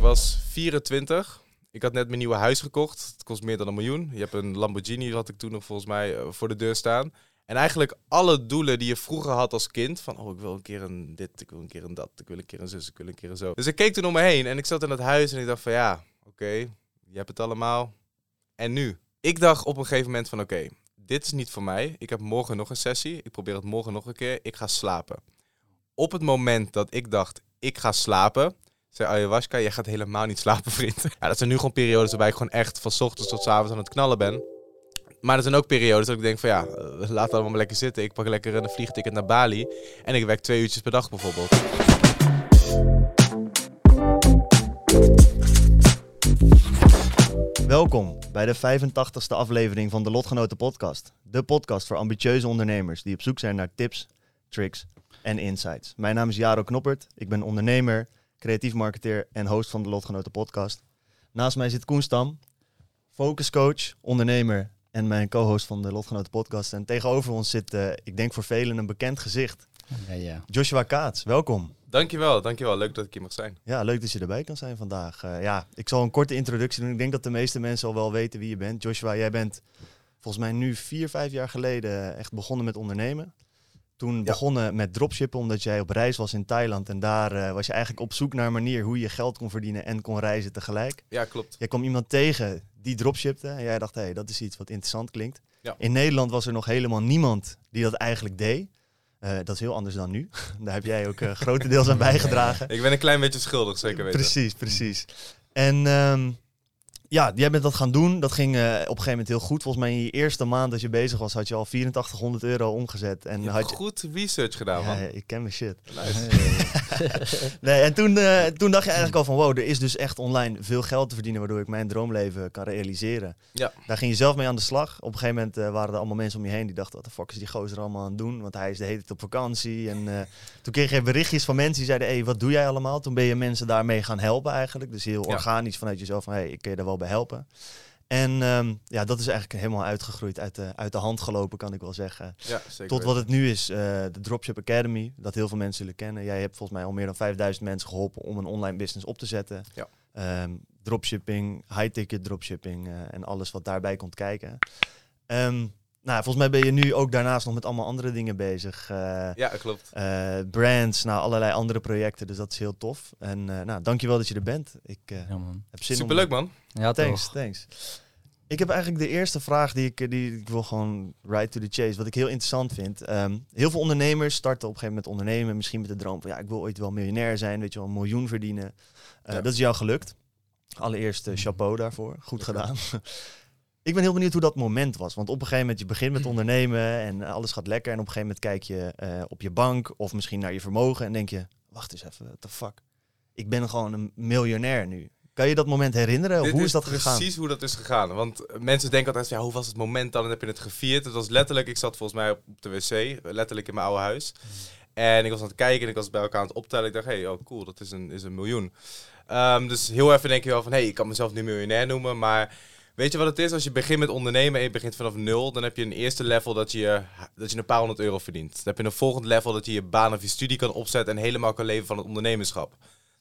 Ik was 24. Ik had net mijn nieuwe huis gekocht. Het kost meer dan een miljoen. Je hebt een Lamborghini, had ik toen nog volgens mij eh, voor de deur staan. En eigenlijk alle doelen die je vroeger had als kind. Van, oh, ik wil een keer een dit, ik wil een keer een dat, ik wil een keer een zus, ik wil een keer een zo. Dus ik keek toen om me heen en ik zat in het huis en ik dacht van, ja, oké, je hebt het allemaal. En nu? Ik dacht op een gegeven moment van, oké, dit is niet voor mij. Ik heb morgen nog een sessie. Ik probeer het morgen nog een keer. Ik ga slapen. Op het moment dat ik dacht, ik ga slapen, zei ayahuasca, je gaat helemaal niet slapen, vriend. Ja, dat zijn nu gewoon periodes waarbij ik gewoon echt van ochtends tot avonds aan het knallen ben. Maar er zijn ook periodes dat ik denk van ja, eh, laat het allemaal lekker zitten. Ik pak lekker een vliegticket naar Bali en ik werk twee uurtjes per dag bijvoorbeeld. Welkom bij de 85ste aflevering van de Lotgenoten Podcast. De podcast voor ambitieuze ondernemers die op zoek zijn naar tips, tricks en insights. Mijn naam is Jaro Knoppert. Ik ben ondernemer, creatief marketeer en host van de Lotgenoten Podcast. Naast mij zit Koen Stam, focuscoach, ondernemer en mijn co-host van de Lotgenoten Podcast. En tegenover ons zit, eh, ik denk voor velen, een bekend gezicht. Ja, ja. Joshua Kaats, welkom. Dankjewel, dankjewel. Leuk dat ik hier mag zijn. Ja, leuk dat je erbij kan zijn vandaag. Eh, ja, ik zal een korte introductie doen. Ik denk dat de meeste mensen al wel weten wie je bent. Joshua, jij bent volgens mij nu vier, vijf jaar geleden echt begonnen met ondernemen. Toen begonnen met dropshippen, omdat jij op reis was in Thailand. En daar eh, was je eigenlijk op zoek naar een manier hoe je geld kon verdienen en kon reizen tegelijk. Ja, klopt. Jij kwam iemand tegen die dropshipte. En jij dacht, hé, hey, dat is iets wat interessant klinkt. Ja. In Nederland was er nog helemaal niemand die dat eigenlijk deed. Eh, dat is heel anders dan nu. Daar heb jij ook uh, grotendeels aan bijgedragen. Ik ben een klein beetje schuldig, zeker weten. Precies, precies. En um, ja, jij bent dat gaan doen. Dat ging uh, op een gegeven moment heel goed. Volgens mij in je eerste maand dat je bezig was, had je al 8400 euro omgezet. En je had je goed research gedaan, man. Ja, ik ken mijn shit. Nice. nee, en toen, uh, toen dacht je eigenlijk al van wow, er is dus echt online veel geld te verdienen waardoor ik mijn droomleven kan realiseren. Ja. Daar ging je zelf mee aan de slag. Op een gegeven moment uh, waren er allemaal mensen om je heen die dachten, wat de fuck is die gozer allemaal aan het doen? Want hij is de hele tijd op vakantie. En toen kreeg je berichtjes van mensen die zeiden, hé, hey, wat doe jij allemaal? Toen ben je mensen daarmee gaan helpen eigenlijk. Dus heel Ja. organisch vanuit jezelf van, hé, hey, ik kan je daar wel bij helpen. En um, ja, dat is eigenlijk helemaal uitgegroeid, uit de, uit de hand gelopen, kan ik wel zeggen. ja, zeker Tot wat het nu is, uh, de Dropship Academy, dat heel veel mensen zullen kennen. Jij hebt volgens mij al meer dan 5000 mensen geholpen om een online business op te zetten. Ja. Um, dropshipping, high-ticket dropshipping uh, en alles wat daarbij komt kijken. Um, nou, volgens mij ben je nu ook daarnaast nog met allemaal andere dingen bezig. Uh, ja, klopt. Uh, brands, nou, allerlei andere projecten, dus dat is heel tof. En uh, nou, dankjewel dat je er bent. Ik uh, ja, heb zin Superleuk, om... man. Ja, thanks, toch. thanks. Ik heb eigenlijk de eerste vraag die ik, die ik wil gewoon right to the chase, wat ik heel interessant vind. Um, heel veel ondernemers starten op een gegeven moment ondernemen, misschien met de droom van ja, ik wil ooit wel miljonair zijn, weet je wel, een miljoen verdienen. Uh, ja. Dat is jou gelukt. Allereerst uh, chapeau daarvoor, goed gedaan. Ik ben heel benieuwd hoe dat moment was, want op een gegeven moment je begint met ondernemen en alles gaat lekker en op een gegeven moment kijk je uh, op je bank of misschien naar je vermogen en denk je, wacht eens even, what the fuck. Ik ben gewoon een miljonair nu. Kan je dat moment herinneren? Dit hoe is, dat gegaan? Precies hoe dat is gegaan. Want mensen denken altijd, ja, hoe was het moment dan? En heb je het gevierd? Het was letterlijk, ik zat volgens mij op de wc, letterlijk in mijn oude huis. En ik was aan het kijken en ik was bij elkaar aan het optellen. Ik dacht, hé, hey, oh cool, dat is een, is een miljoen. Um, dus heel even denk je wel van, hé, hey, ik kan mezelf nu miljonair noemen, maar... Weet je wat het is? Als je begint met ondernemen en je begint vanaf nul, dan heb je een eerste level dat je, dat je een paar honderd euro verdient. Dan heb je een volgend level dat je je baan of je studie kan opzetten en helemaal kan leven van het ondernemerschap.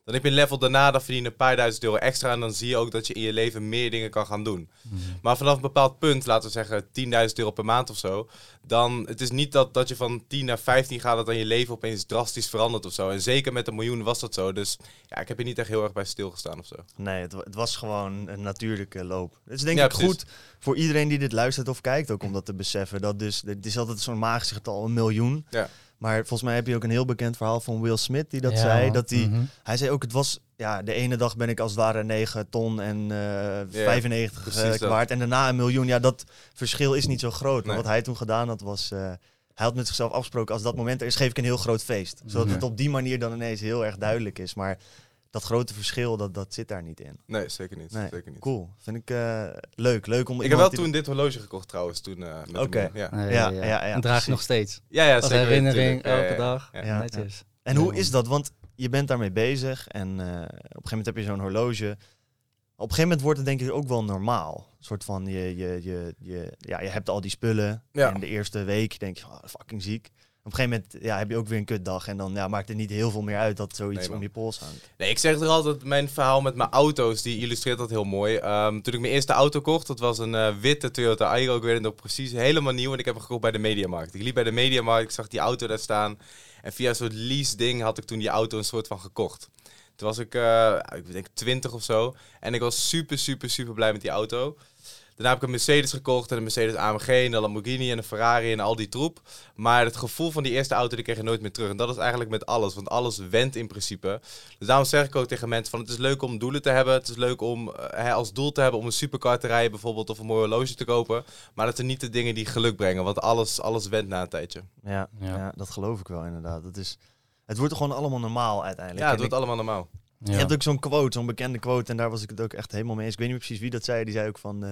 Dan heb je een level daarna, dan verdien je een paar duizend euro extra. En dan zie je ook dat je in je leven meer dingen kan gaan doen. Mm. Maar vanaf een bepaald punt, laten we zeggen 10.000 euro per maand of zo. Dan, het is niet dat, dat je van 10 naar 15 gaat, dat dan je leven opeens drastisch verandert of zo. En zeker met een miljoen was dat zo. Dus ja, ik heb hier niet echt heel erg bij stilgestaan of zo. Nee, het, het was gewoon een natuurlijke loop. Het is denk ja, ik precies. goed voor iedereen die dit luistert of kijkt ook om dat te beseffen. Dat dus, het is altijd zo'n magisch getal, een miljoen. Ja. Maar volgens mij heb je ook een heel bekend verhaal van Will Smith die dat ja, zei. Dat die, mm -hmm. Hij zei ook, het was, ja, de ene dag ben ik als het ware 9 ton en uh, ja, 95 uh, waard. En daarna een miljoen. Ja, dat verschil is niet zo groot. Nee. Maar wat hij toen gedaan had, was, uh, hij had met zichzelf afgesproken, als dat moment er is, geef ik een heel groot feest. Zodat Ja. het op die manier dan ineens heel erg duidelijk is. Maar dat grote verschil, dat, dat zit daar niet in. Nee, zeker niet. Nee, Zeker niet. Cool. Vind ik eh, leuk. Leuk om Ik heb wel die- toen dit horloge gekocht trouwens. Toen, eh, met Oké. ja. Ja, ja, ja, en draag je nog steeds. Ja, ja, Als zeker. herinnering, elke ja, ja. dag. Ja. Ja. Netjes. En hoe is dat? Want je bent daarmee bezig en eh, op een gegeven moment heb je zo'n horloge. Op een gegeven moment wordt het denk ik ook wel normaal. Een soort van, je, je, je, je, ja, je hebt al die spullen. Ja. En de eerste week denk je, oh, fucking ziek. Op een gegeven moment ja, heb je ook weer een kutdag. En dan ja, maakt het niet heel veel meer uit dat zoiets Nee, om je pols hangt. Nee, ik zeg er altijd, mijn verhaal met mijn auto's, die illustreert dat heel mooi. Ehm, toen ik mijn eerste auto kocht, dat was een eh, witte Toyota Aygo. Ik weet het nog precies, helemaal nieuw. En ik heb hem gekocht bij de Mediamarkt. Ik liep bij de Mediamarkt, ik zag die auto daar staan. En via een soort lease ding had ik toen die auto een soort van gekocht. Toen was ik, eh, ik denk 20 of zo. En ik was super, super, super blij met die auto. Daarna heb ik een Mercedes gekocht en een Mercedes AMG en een Lamborghini en een Ferrari en al die troep. Maar het gevoel van die eerste auto, die kreeg je nooit meer terug. En dat is eigenlijk met alles, want alles wendt in principe. Dus daarom zeg ik ook tegen mensen van het is leuk om doelen te hebben. Het is leuk om eh, hè, als doel te hebben om een supercar te rijden bijvoorbeeld of een mooi horloge te kopen. Maar dat zijn niet de dingen die geluk brengen, want alles, alles wendt na een tijdje. Ja, ja. Ja. dat geloof ik wel inderdaad. Het, is, het wordt gewoon allemaal normaal uiteindelijk. Ja, En het ik- wordt allemaal normaal. Ja. Je hebt ook zo'n quote, zo'n bekende quote. En daar was ik het ook echt helemaal mee eens. Ik weet niet meer precies wie dat zei. Die zei ook van... eh,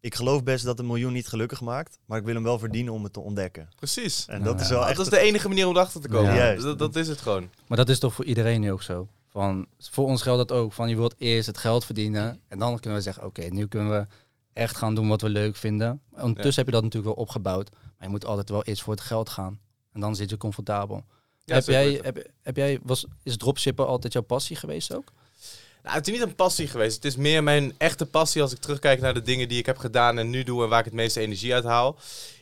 ik geloof best dat een miljoen niet gelukkig maakt. Maar ik wil hem wel verdienen om het te ontdekken. Precies. En Ja, dat is ja. wel echt... dat is de enige manier om erachter te komen. Ja. Dus Dat, dat is het gewoon. Maar dat is toch voor iedereen nu ook zo? Van, voor ons geldt dat ook. Van je wilt eerst het geld verdienen. En dan kunnen we zeggen, oké, nu kunnen we echt gaan doen wat we leuk vinden. Ondertussen heb je dat natuurlijk wel opgebouwd. Maar je moet altijd wel eerst voor het geld gaan. En dan zit je comfortabel. Ja, heb, jij, heb jij, was, is dropshippen altijd jouw passie geweest ook? Nou, het is niet een passie geweest. Het is meer mijn echte passie als ik terugkijk naar de dingen die ik heb gedaan en nu doe en waar ik het meeste energie uit haal.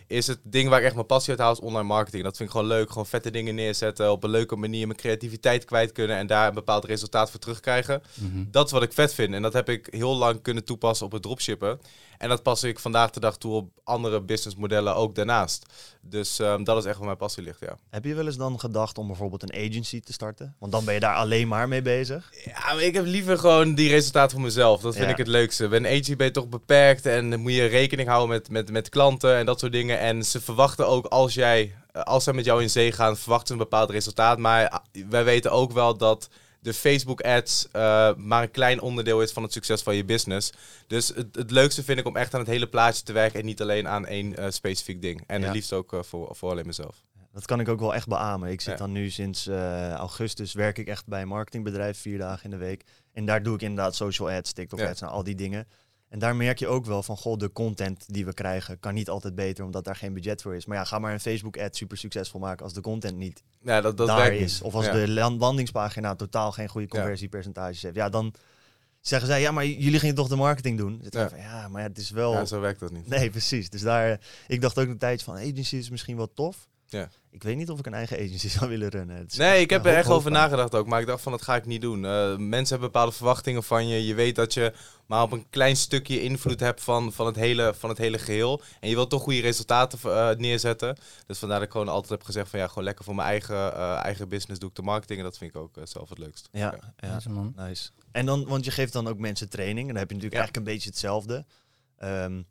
Is het ding waar ik echt mijn passie uit haal, is online marketing. Dat vind ik gewoon leuk. Gewoon vette dingen neerzetten, op een leuke manier mijn creativiteit kwijt kunnen en daar een bepaald resultaat voor terugkrijgen. Dat is wat ik vet vind. En dat heb ik heel lang kunnen toepassen op het dropshippen. En dat pas ik vandaag de dag toe op andere businessmodellen ook daarnaast. Dus ehm, dat is echt waar mijn passie ligt, ja. Heb je wel eens dan gedacht om bijvoorbeeld een agency te starten? Want dan ben je daar alleen maar mee bezig. Ja, maar ik heb liever gewoon die resultaten voor mezelf. Dat vind Ja. ik het leukste. Bij een agency ben je toch beperkt en dan moet je rekening houden met, met, met klanten en dat soort dingen. En ze verwachten ook als jij, eh, als zij met jou in zee gaan, verwachten ze een bepaald resultaat. Maar ah, wij weten ook wel dat de Facebook ads eh, maar een klein onderdeel is van het succes van je business. Dus het, het leukste vind ik om echt aan het hele plaatje te werken en niet alleen aan één eh, specifiek ding. En Ja. het liefst ook eh, voor, voor alleen mezelf. Dat kan ik ook wel echt beamen. Ik zit Ja. dan nu sinds augustus werk ik echt bij een marketingbedrijf vier dagen in de week. En daar doe ik inderdaad social ads, TikTok Ja. ads en al die dingen. En daar merk je ook wel van, goh, de content die we krijgen kan niet altijd beter, omdat daar geen budget voor is. Maar ja, ga maar een Facebook ad super succesvol maken als de content niet Ja, dat, dat daar is. niet. Of als Ja. de land- landingspagina totaal geen goede conversiepercentages heeft. Ja, dan zeggen zij, ja, maar jullie gingen toch de marketing doen? Ja. van, ja, maar het is wel... Ja, zo werkt dat niet. Nee, precies. Dus daar, ik dacht ook een tijdje van, agency is misschien wel tof. Ja. Ik weet niet of ik een eigen agency zou willen runnen. Nee, ik heb een er echt over nagedacht ook. Maar ik dacht van, dat ga ik niet doen. Eh, mensen hebben bepaalde verwachtingen van je. Je weet dat je maar op een klein stukje invloed hebt van, van, het, hele, van het hele geheel. En je wilt toch goede resultaten eh, neerzetten. Dus vandaar dat ik gewoon altijd heb gezegd van... Ja, gewoon lekker voor mijn eigen, eh, eigen business doe ik de marketing. En dat vind ik ook eh, zelf het leukst. Ja, ja. Deze man. Nice. En dan, want je geeft dan ook mensen training. En dan heb je natuurlijk Ja. eigenlijk een beetje hetzelfde. Ehm,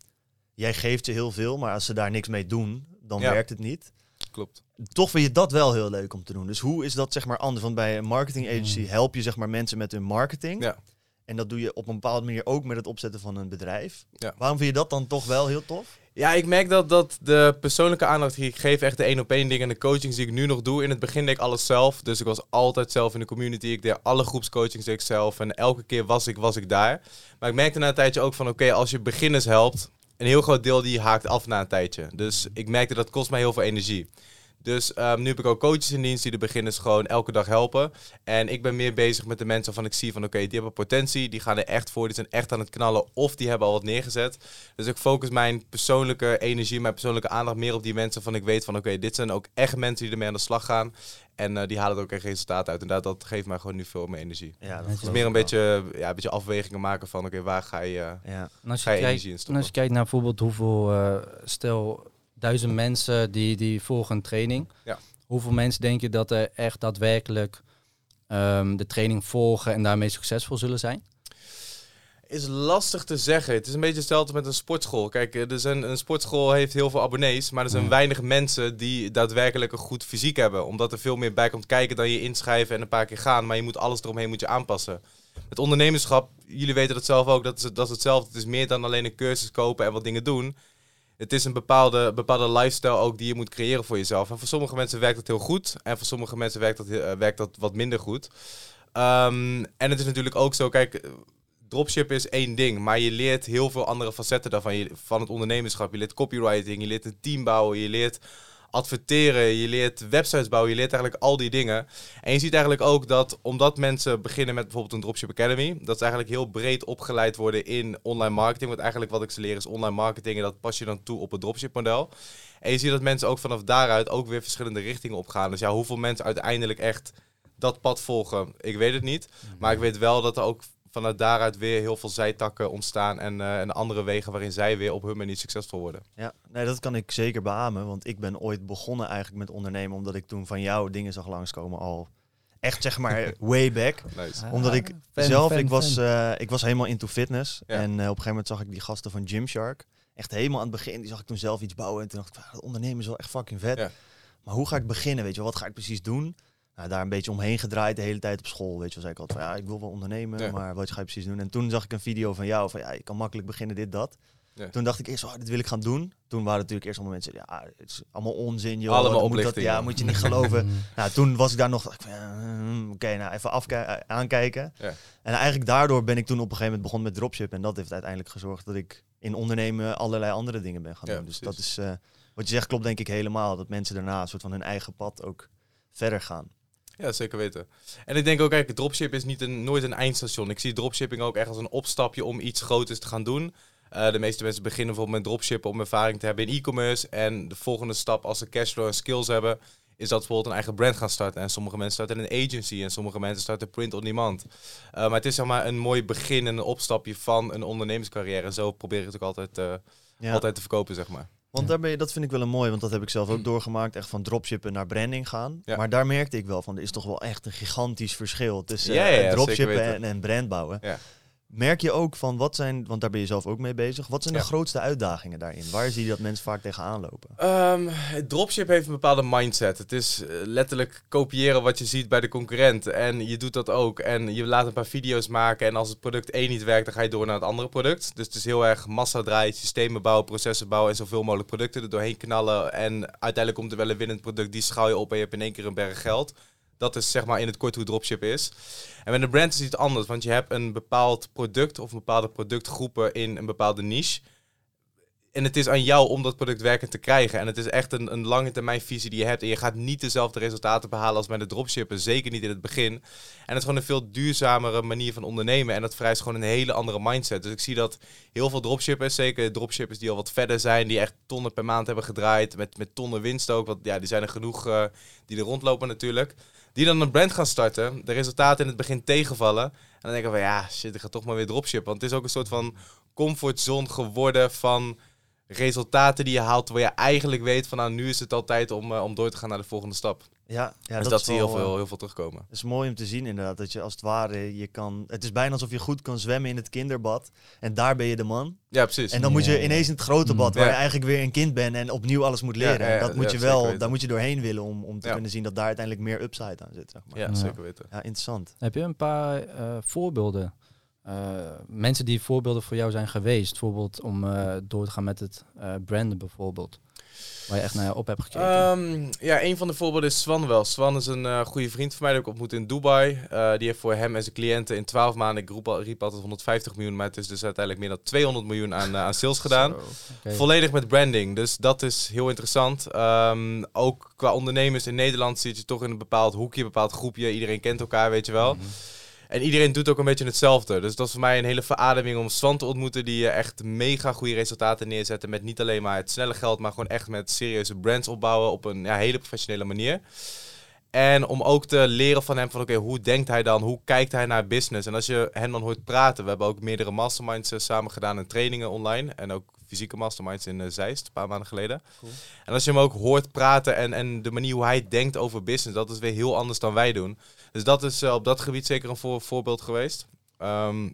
jij geeft ze heel veel, maar als ze daar niks mee doen, dan Ja. werkt het niet. Klopt. Toch vind je dat wel heel leuk om te doen. Dus hoe is dat zeg maar anders? Want bij een marketing agency Mm. help je zeg maar mensen met hun marketing. Ja. En dat doe je op een bepaalde manier ook met het opzetten van een bedrijf. Ja. Waarom vind je dat dan toch wel heel tof? Ja, ik merk dat, dat de persoonlijke aandacht die ik geef, echt de één op één dingen en de coachings die ik nu nog doe. In het begin deed ik alles zelf, dus ik was altijd zelf in de community. Ik deed alle groepscoachings deed ik zelf en elke keer was ik, was ik daar. Maar ik merkte na een tijdje ook van, oké, als je beginners helpt, een heel groot deel die haakt af na een tijdje. Dus ik merkte dat kost mij heel veel energie. Dus ehm, nu heb ik ook coaches in dienst die de beginners gewoon elke dag helpen. En ik ben meer bezig met de mensen waarvan ik zie van oké, die hebben potentie, die gaan er echt voor, die zijn echt aan het knallen of die hebben al wat neergezet. Dus ik focus mijn persoonlijke energie, mijn persoonlijke aandacht meer op die mensen van ik weet van oké, dit zijn ook echt mensen die ermee aan de slag gaan. En eh, die halen er ook echt resultaat uit. En dat, dat geeft mij gewoon nu veel meer energie. Ja, dat is is meer een beetje, ja, een beetje afwegingen maken van oké, waar ga je, eh, Ja. En als ga je, energie in en stoppen. als je kijkt naar bijvoorbeeld hoeveel, eh, stel duizend mensen die, die volgen een training. Ja. Hoeveel mensen denk je dat er echt daadwerkelijk ehm, de training volgen en daarmee succesvol zullen zijn? Is lastig te zeggen. Het is een beetje hetzelfde met een sportschool. Kijk, er zijn, een sportschool heeft heel veel abonnees, maar er zijn Ja. weinig mensen die daadwerkelijk een goed fysiek hebben. Omdat er veel meer bij komt kijken dan je inschrijven en een paar keer gaan. Maar je moet alles eromheen moet je aanpassen. Het ondernemerschap, jullie weten dat zelf ook, dat is, dat is hetzelfde. Het is meer dan alleen een cursus kopen en wat dingen doen. Het is een bepaalde, bepaalde lifestyle ook die je moet creëren voor jezelf. En voor sommige mensen werkt dat heel goed. En voor sommige mensen werkt dat, eh, werkt dat wat minder goed. Ehm, en het is natuurlijk ook zo, kijk, dropship is één ding. Maar je leert heel veel andere facetten daarvan. Je, van het ondernemerschap. Je leert copywriting, je leert een team bouwen, je leert adverteren, je leert websites bouwen, je leert eigenlijk al die dingen. En je ziet eigenlijk ook dat omdat mensen beginnen met bijvoorbeeld een Dropship Academy, dat ze eigenlijk heel breed opgeleid worden in online marketing. Want eigenlijk wat ik ze leer is online marketing en dat pas je dan toe op het dropship model. En je ziet dat mensen ook vanaf daaruit ook weer verschillende richtingen opgaan. Dus ja, hoeveel mensen uiteindelijk echt dat pad volgen, ik weet het niet. Maar ik weet wel dat er ook vanuit daaruit weer heel veel zijtakken ontstaan en, eh, en andere wegen waarin zij weer op hun manier succesvol worden. Ja, nee, dat kan ik zeker beamen. Want ik ben ooit begonnen eigenlijk met ondernemen. Omdat ik toen van jou dingen zag langskomen al. Echt zeg maar way back. Nice. Omdat ik fan, zelf, fan, ik, was, eh, ik was helemaal into fitness. Ja. En eh, op een gegeven moment zag ik die gasten van Gymshark. Echt helemaal aan het begin. Die zag ik toen zelf iets bouwen. En toen dacht ik, "Ah, dat ondernemen is wel echt fucking vet. Ja. Maar hoe ga ik beginnen? Weet je wel, wat ga ik precies doen? Nou, daar een beetje omheen gedraaid de hele tijd op school. Weet je wel, zei ik altijd van ja, ik wil wel ondernemen, Ja. maar wat ga je precies doen? En toen zag ik een video van jou van ja, je kan makkelijk beginnen dit, dat. Ja. Toen dacht ik eerst, oh, dit wil ik gaan doen. Toen waren natuurlijk eerst allemaal mensen, ja, het is allemaal onzin, joh. Allemaal Dat moet dat, Ja, moet je niet geloven. nou, toen was ik daar nog, hmm, oké, nou even afki- eh, aankijken. Ja. En eigenlijk daardoor ben ik toen op een gegeven moment begonnen met dropship. En dat heeft uiteindelijk gezorgd dat ik in ondernemen allerlei andere dingen ben gaan Ja, doen. Dus dat is, eh, wat je zegt klopt denk ik helemaal. Dat mensen daarna een soort van hun eigen pad ook verder gaan. Ja, zeker weten. En ik denk ook, kijk, dropship is niet een, nooit een eindstation. Ik zie dropshipping ook echt als een opstapje om iets groters te gaan doen. Eh, de meeste mensen beginnen bijvoorbeeld met dropshippen om ervaring te hebben in e-commerce. En de volgende stap, als ze cashflow en skills hebben, is dat bijvoorbeeld een eigen brand gaan starten. En sommige mensen starten een agency en sommige mensen starten print on demand. Eh, maar het is zeg maar een mooi begin en een opstapje van een ondernemerscarrière. En zo probeer ik het ook altijd, eh, Ja. altijd te verkopen, zeg maar. Want daar ben je, dat vind ik wel een mooi, want dat heb ik zelf ook doorgemaakt. Echt van dropshippen naar branding gaan. Ja. Maar daar merkte ik wel van, er is toch wel echt een gigantisch verschil tussen Ja, ja, dropshippen en, en brand bouwen. Merk je ook van, wat zijn, want daar ben je zelf ook mee bezig, wat zijn de Ja. grootste uitdagingen daarin? Waar zie je dat mensen vaak tegenaan lopen? Het dropship heeft een bepaalde mindset. Het is eh, letterlijk kopiëren wat je ziet bij de concurrent. En je doet dat ook. En je laat een paar video's maken. En als het product één niet werkt, dan ga je door naar het andere product. Dus het is heel erg massa draaien, systemen bouwen, processen bouwen en zoveel mogelijk producten er doorheen knallen. En uiteindelijk komt er wel een winnend product. Die schaal je op en je hebt in één keer een berg geld. Dat is zeg maar in het kort hoe dropship is. En met een brand is het iets anders, want je hebt een bepaald product of een bepaalde productgroepen in een bepaalde niche. En het is aan jou om dat product werkend te krijgen. En het is echt een, een lange termijn visie die je hebt. En je gaat niet dezelfde resultaten behalen als bij de dropshippen. Zeker niet in het begin. En het is gewoon een veel duurzamere manier van ondernemen. En dat vereist gewoon een hele andere mindset. Dus ik zie dat heel veel dropshippers, zeker dropshippers die al wat verder zijn, die echt tonnen per maand hebben gedraaid. Met, met tonnen winst ook. Want ja, die zijn er genoeg eh, die er rondlopen natuurlijk. Die dan een brand gaan starten. De resultaten in het begin tegenvallen. En dan denken we, ja, shit, ik ga toch maar weer dropshippen. Want het is ook een soort van comfortzone geworden van resultaten die je haalt, terwijl je eigenlijk weet van nou, nu is het al tijd om, eh, om door te gaan naar de volgende stap. Ja, ja dus dat, is zie je heel wel, eh, veel, heel veel terugkomen. Het is mooi om te zien inderdaad, dat je als het ware, je kan, het is bijna alsof je goed kan zwemmen in het kinderbad. En daar ben je de man. Ja, precies. En dan moet je ineens in het grote bad, Mm. waar Ja. je eigenlijk weer een kind bent en opnieuw alles moet leren. ja, ja, En dat moet ja, je wel, daar moet je doorheen willen om, om te Ja. kunnen zien dat daar uiteindelijk meer upside aan zit. Zeg maar. ja, Ja. zeker weten. Ja, interessant. Heb je een paar eh, voorbeelden? Eh, mensen die voorbeelden voor jou zijn geweest. Bijvoorbeeld om eh, door te gaan met het eh, branden bijvoorbeeld. Waar je echt naar op hebt gekeken. Ehm, ja, een van de voorbeelden is Swan wel. Swan is een eh, goede vriend van mij, die ik ontmoet in Dubai. Eh, die heeft voor hem en zijn cliënten in 12 maanden, ik roep al, riep altijd 150 miljoen, maar het is dus uiteindelijk meer dan 200 miljoen aan, eh, aan sales gedaan. Zo. Volledig met branding. Dus dat is heel interessant. Ehm, ook qua ondernemers in Nederland zit je toch in een bepaald hoekje, een bepaald groepje. Iedereen kent elkaar, weet je wel. Mhm. En iedereen doet ook een beetje hetzelfde. Dus dat is voor mij een hele verademing om Swan te ontmoeten die eh, echt mega goede resultaten neerzetten. Met niet alleen maar het snelle geld, maar gewoon echt met serieuze brands opbouwen op een ja, hele professionele manier. En om ook te leren van hem van oké, hoe denkt hij dan? Hoe kijkt hij naar business? En als je hem dan hoort praten, we hebben ook meerdere masterminds eh, samen gedaan en trainingen online. En ook fysieke masterminds in eh, Zeist, een paar maanden geleden. Cool. En als je hem ook hoort praten en, en de manier hoe hij denkt over business, dat is weer heel anders dan wij doen. Dus dat is eh, op dat gebied zeker een voor, voorbeeld geweest. Ehm,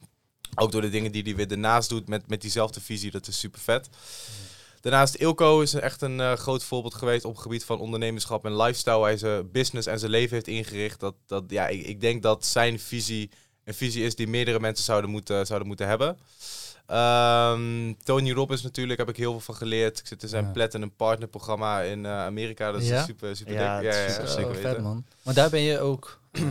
Ook door de dingen die hij weer daarnaast doet met, met diezelfde visie. Dat is super vet. Daarnaast Ilko is echt een eh, groot voorbeeld geweest op het gebied van ondernemerschap en lifestyle. Hij zijn business en zijn leven heeft ingericht. Dat, dat, ja, ik, ik denk dat zijn visie een visie is die meerdere mensen zouden moeten, zouden moeten hebben. Ehm, Tony Robbins natuurlijk, heb ik heel veel van geleerd. Ik zit in zijn Ja. Platinum Partner programma in eh, Amerika. Dat is Ja? super, super Ja, dik. is ja, zeker weten. vet man. Maar daar ben je ook, eh,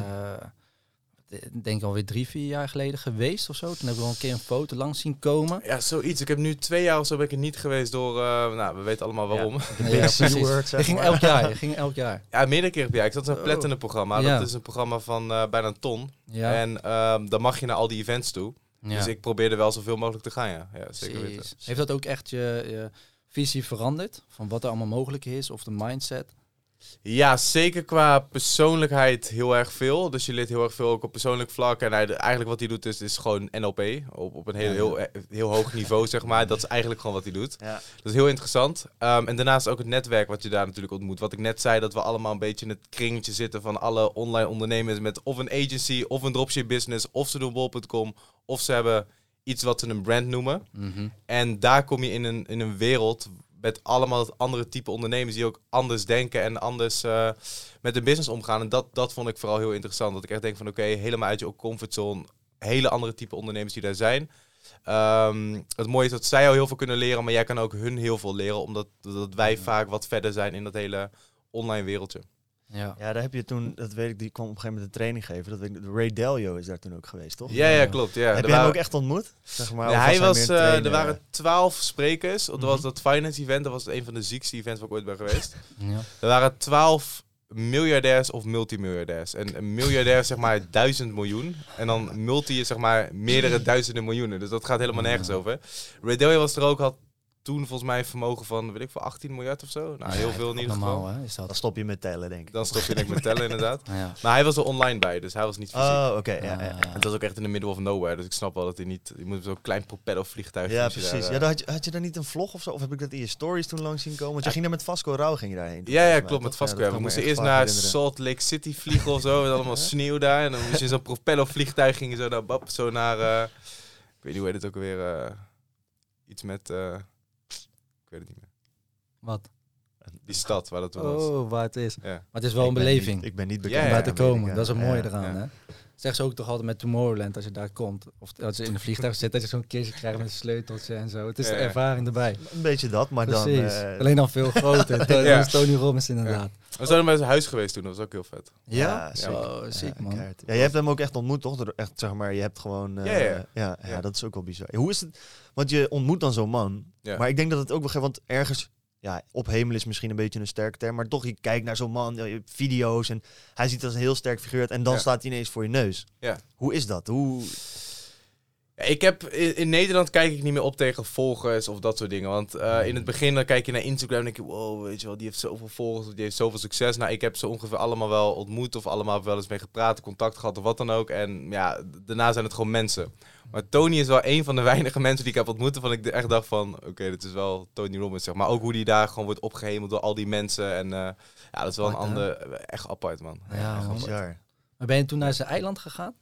ik denk alweer drie, vier jaar geleden geweest of zo. Toen heb ik wel een keer een foto langs zien komen. Ja, zoiets. Ik heb nu twee jaar of zo ben ik er niet geweest door, eh, nou, we weten allemaal waarom. Ja, Ja, precies. Je ging maar. elk jaar, je ging elk jaar. meerdere keren per jaar. Ik zat in een Oh. Platinum programma. Ja. Dat is een programma van eh, bijna een ton. Ja. En ehm, dan mag je naar al die events toe. Ja. Dus ik probeerde wel zoveel mogelijk te gaan, ja. Ja, zeker weten. Heeft dat ook echt je, je visie veranderd? Van wat er allemaal mogelijk is of de mindset? Ja, zeker qua persoonlijkheid heel erg veel. Dus je leert heel erg veel ook op persoonlijk vlak. En hij, eigenlijk wat hij doet is, is gewoon NLP. Op, op een heel, Ja. heel, heel hoog niveau, zeg maar. Dat is eigenlijk gewoon wat hij doet. Ja. Dat is heel interessant. Ehm, en daarnaast ook het netwerk wat je daar natuurlijk ontmoet. Wat ik net zei, dat we allemaal een beetje in het kringetje zitten van alle online ondernemers met of een agency, of een dropship business, of ze doen bol.com, of ze hebben iets wat ze een brand noemen. Mhm. En daar kom je in een, in een wereld met allemaal andere type ondernemers die ook anders denken en anders eh, met de business omgaan. En dat, dat vond ik vooral heel interessant. Dat ik echt denk van oké, helemaal uit je comfortzone. Hele andere type ondernemers die daar zijn. Ehm, het mooie is dat zij al heel veel kunnen leren, maar jij kan ook hun heel veel leren. Omdat dat wij vaak wat verder zijn in dat hele online wereldje. Ja. Ja, daar heb je toen, dat weet ik, die kwam op een gegeven moment een training geven. Dat weet ik, Ray Dalio is daar toen ook geweest, toch? Ja, ja, klopt. Ja. Heb je hem ook echt ontmoet? Zeg maar, Ja, hij was, eh, er waren twaalf sprekers. Dat was Mhm. dat finance event. Dat was een van de ziekste events waar ik ooit ben geweest. Ja. Er waren twaalf miljardairs of multimiljardairs. En een miljardair is zeg maar duizend miljoen. En dan multi is zeg maar meerdere duizenden miljoenen. Dus dat gaat helemaal nergens over. Ray Dalio was er ook, had toen volgens mij een vermogen van, weet ik voor 18 miljard of zo. Nou, heel veel in ieder Normaal, geval. hè, is Dan stop je met tellen, denk ik. Dan stop je denk ik met tellen inderdaad. Ja. Maar hij was er online bij, dus hij was niet fysiek. Oh, oké. ja, ja, ja. En het was ook echt in the middle of nowhere, dus ik snap wel dat hij niet... Je moet zo'n klein propellervliegtuig... Ja, je precies. daar, ja, eh, dan had, je, had je daar niet een vlog of zo? Of heb ik dat in je stories toen langs zien komen? Want je ging daar met Vasco Rauw ging je daarheen. Ja, ja, klopt, met? Vasco. we moesten eerst naar herinneren. Salt Lake City vliegen of zo. Met allemaal sneeuw daar. En dan moest je in zo'n propellervliegtuig gingen zo naar Bab, zo naar... eh, ik weet niet hoe heet het ook alweer. eh, iets met... eh, ik weet het niet meer. Wat? Die stad waar dat toen was. Oh, waar het is. Ja. Maar het is wel Ik een beleving niet- ik ben niet Ja, bekend. ja, om daar met te komen. Dat is het mooie ja. eraan, ja. hè? Zeggen ze ook toch altijd met Tomorrowland als je daar komt. Of als je in een vliegtuig zit, dat je zo'n kistje krijgt met een sleuteltje en zo. Het is de Ja, ja. ervaring erbij. Een beetje dat, maar dan... Eh, Alleen dan veel groter. Dat Ja. is Tony Robbins inderdaad. We zijn bij zijn huis geweest toen, dat was ook heel vet. Ja, zeker. Oh, ziek Ja, man. Ja, je hebt hem ook echt ontmoet, toch? Door- Echt, zeg maar, je hebt gewoon... eh, Ja, ja, ja. ja, ja, Ja. dat is ook wel bizar. Hoe is het? Want je ontmoet dan zo'n man. Ja. Maar ik denk dat het ook wel... ge- Want ergens... Ja, op hemel is misschien een beetje een sterke term. Maar toch, je kijkt naar zo'n man, hebt video's... En hij ziet als een heel sterk figuur uit. En dan Ja. staat hij ineens voor je neus. Ja. Hoe is dat? Hoe... Ja, ik heb, in, in Nederland kijk ik niet meer op tegen volgers of dat soort dingen. Want eh, in het begin dan kijk je naar Instagram en denk je, wow, weet je wel, die heeft zoveel volgers, of die heeft zoveel succes. Nou, ik heb ze ongeveer allemaal wel ontmoet of allemaal wel eens mee gepraat, contact gehad of wat dan ook. En ja, daarna zijn het gewoon mensen. Maar Tony is wel een van de weinige mensen die ik heb ontmoet waarvan ik echt dacht van, oké, dit is wel Tony Robbins, zeg maar. Ook hoe die daar gewoon wordt opgehemeld door al die mensen. En eh, ja, dat is wel een Apart, ander, echt apart, man. Ja, echt man. apart. Bizar. Maar ben je toen naar zijn eiland gegaan?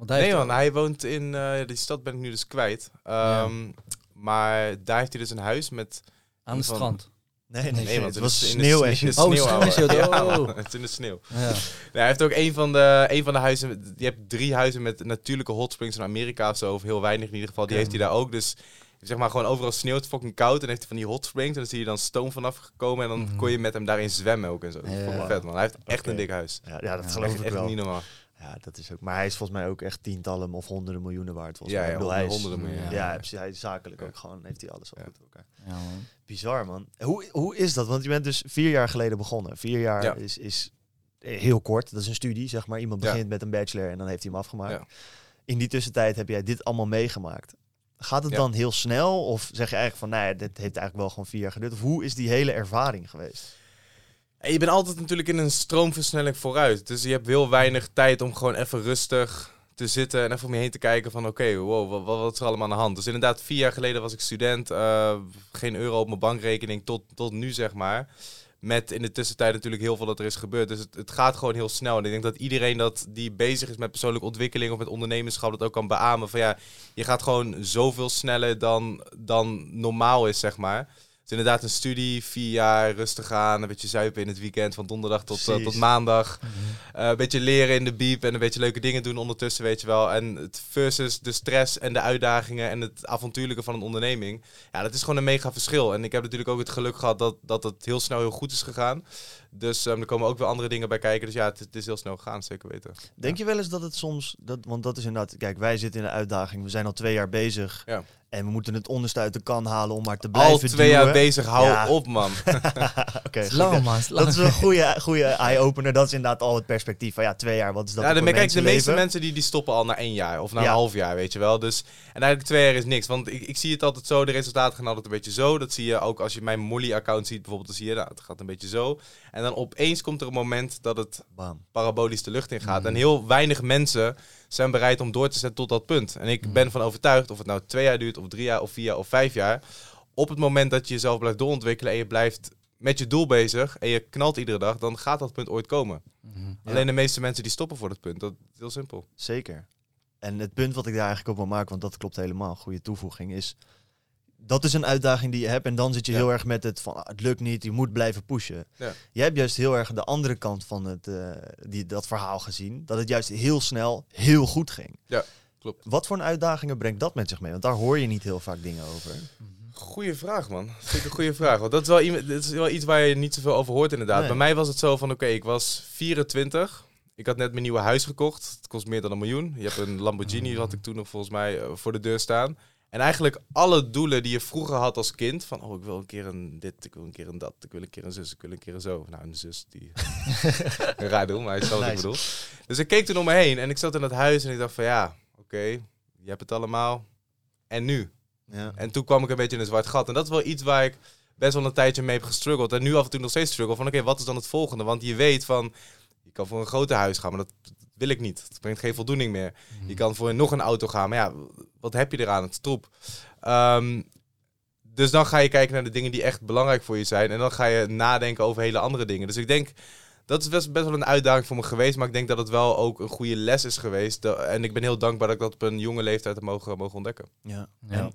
Want hij Nee man, hij woont in, eh, die stad ben ik nu dus kwijt. Ehm, Maar daar heeft hij dus een huis met... aan het van- strand. Nee, nee, Nee, want het was is in sneeuw de en sneeuw. shit. Oh, sneeuw, Ja, oh. man, het is in de sneeuw. Ja. Nee, hij heeft ook een van, de, een van de huizen... Je hebt drie huizen met natuurlijke hot springs in Amerika of zo. Of heel weinig in ieder geval. Die Ja. heeft hij daar ook. Dus zeg maar gewoon overal sneeuwt, fucking koud. En heeft hij van die hot springs. En dan zie je dan stoom vanaf gekomen. En dan Mhm. kon je met hem daarin zwemmen ook en zo. Dat is Ja. vet man. Hij heeft echt een dik huis. Ja, ja, dat Ja, geloof Echt, ik echt wel. niet normaal. Ja, dat is ook. Maar hij is volgens mij ook echt tientallen of honderden miljoenen waard. Volgens Ja, mij. ja, Ik bedoel, hij is- honderden miljoenen. Ja, precies, hij is zakelijk Ja. ook gewoon. Heeft hij alles al Ja. goed voor elkaar. Ja, man. Bizar, man. Hoe, hoe is dat? Want je bent dus vier jaar geleden begonnen. Vier jaar Ja. is, is heel kort. Dat is een studie, zeg maar. Iemand Ja. begint met een bachelor en dan heeft hij hem afgemaakt. Ja. In die tussentijd heb jij dit allemaal meegemaakt. Gaat het Ja. dan heel snel? Of zeg je eigenlijk van, nou ja, dit heeft eigenlijk wel gewoon vier jaar geduurd? Of hoe is die hele ervaring geweest? Je bent altijd natuurlijk in een stroomversnelling vooruit. Dus je hebt heel weinig tijd om gewoon even rustig te zitten en even om je heen te kijken van oké, wow, wat, wat is er allemaal aan de hand? Dus inderdaad, vier jaar geleden was ik student, eh, geen euro op mijn bankrekening tot, tot nu zeg maar. Met in de tussentijd natuurlijk heel veel dat er is gebeurd. Dus het, het gaat gewoon heel snel. En ik denk dat iedereen dat die bezig is met persoonlijke ontwikkeling of met ondernemerschap dat ook kan beamen. Van ja, je gaat gewoon zoveel sneller dan, dan normaal is, zeg maar. Is inderdaad een studie, vier jaar rustig aan, een beetje zuipen in het weekend van donderdag tot, eh, tot maandag. Eh, een beetje leren in de biep en een beetje leuke dingen doen ondertussen, weet je wel. En het versus de stress en de uitdagingen en het avontuurlijke van een onderneming. Ja, dat is gewoon een mega verschil. En ik heb natuurlijk ook het geluk gehad dat, dat het heel snel heel goed is gegaan. Dus ehm, er komen ook weer andere dingen bij kijken. Dus ja, het, het is heel snel gegaan, zeker weten. Denk je wel eens dat het soms, dat, want dat is inderdaad, kijk, wij zitten in een uitdaging. We zijn al twee jaar bezig. Ja. En we moeten het onderste uit de kan halen om maar te blijven Al twee jaar bezig, hou Ja. op man. Oké, Lang man, Dat is een goede, goede eye-opener. Dat is inderdaad al het perspectief van ja, twee jaar, wat is dat ja, de, kijk, de meeste mensen die, die stoppen al na één jaar of na Ja. een half jaar, weet je wel. Dus, en eigenlijk twee jaar is niks. Want ik, ik zie het altijd zo, de resultaten gaan altijd een beetje zo. Dat zie je ook als je mijn Molly-account ziet bijvoorbeeld. Dan zie je, nou, het gaat een beetje zo. En dan opeens komt er een moment dat het Bam. parabolisch de lucht in gaat. En heel weinig mensen zijn bereid om door te zetten tot dat punt. En ik ben van overtuigd, of het nou twee jaar duurt, of drie jaar, of vier jaar, of vijf jaar. Op het moment dat je jezelf blijft doorontwikkelen en je blijft met je doel bezig en je knalt iedere dag, dan gaat dat punt ooit komen. Mhm. Alleen de meeste mensen die stoppen voor dat punt. Dat is heel simpel. Zeker. En het punt wat ik daar eigenlijk op wil maken, want dat klopt helemaal, goede toevoeging, is dat is een uitdaging die je hebt. En dan zit je Ja. heel erg met het van ah, het lukt niet, je moet blijven pushen. Ja. Jij hebt juist heel erg de andere kant van het, eh, die, dat verhaal gezien. Dat het juist heel snel heel goed ging. Ja, klopt. Wat voor een uitdagingen brengt dat met zich mee? Want daar hoor je niet heel vaak dingen over. Goeie vraag, man. Dat vind ik een goede vraag. Want dat is, wel, dat is wel iets waar je niet zoveel over hoort, inderdaad. Nee. Bij mij was het zo van, oké, ik was 24. Ik had net mijn nieuwe huis gekocht. Het kost meer dan een miljoen. Je hebt een Lamborghini, had ik toen nog volgens mij eh, voor de deur staan. En eigenlijk alle doelen die je vroeger had als kind. Van, oh, ik wil een keer een dit, ik wil een keer een dat. Ik wil een keer een zus, ik wil een keer een zo. Nou, een zus die... een raar doel, maar hij is wat ik bedoel. Dus ik keek toen om me heen en ik zat in dat huis en ik dacht van, ja, oké, je hebt het allemaal. En nu? Ja. En toen kwam ik een beetje in een zwart gat. En dat is wel iets waar ik best wel een tijdje mee heb gestruggeld. En nu af en toe nog steeds struggle. Van oké, wat is dan het volgende? Want je weet van, je kan voor een groter huis gaan, maar dat wil ik niet. Het brengt geen voldoening meer. Je kan voor nog een auto gaan, maar ja, wat heb je eraan? Het is troep. Ehm, dus dan ga je kijken naar de dingen die echt belangrijk voor je zijn. En dan ga je nadenken over hele andere dingen. Dus ik denk, dat is best, best wel een uitdaging voor me geweest. Maar ik denk dat het wel ook een goede les is geweest. En ik ben heel dankbaar dat ik dat op een jonge leeftijd heb mogen, mogen ontdekken. Ja. Ja. En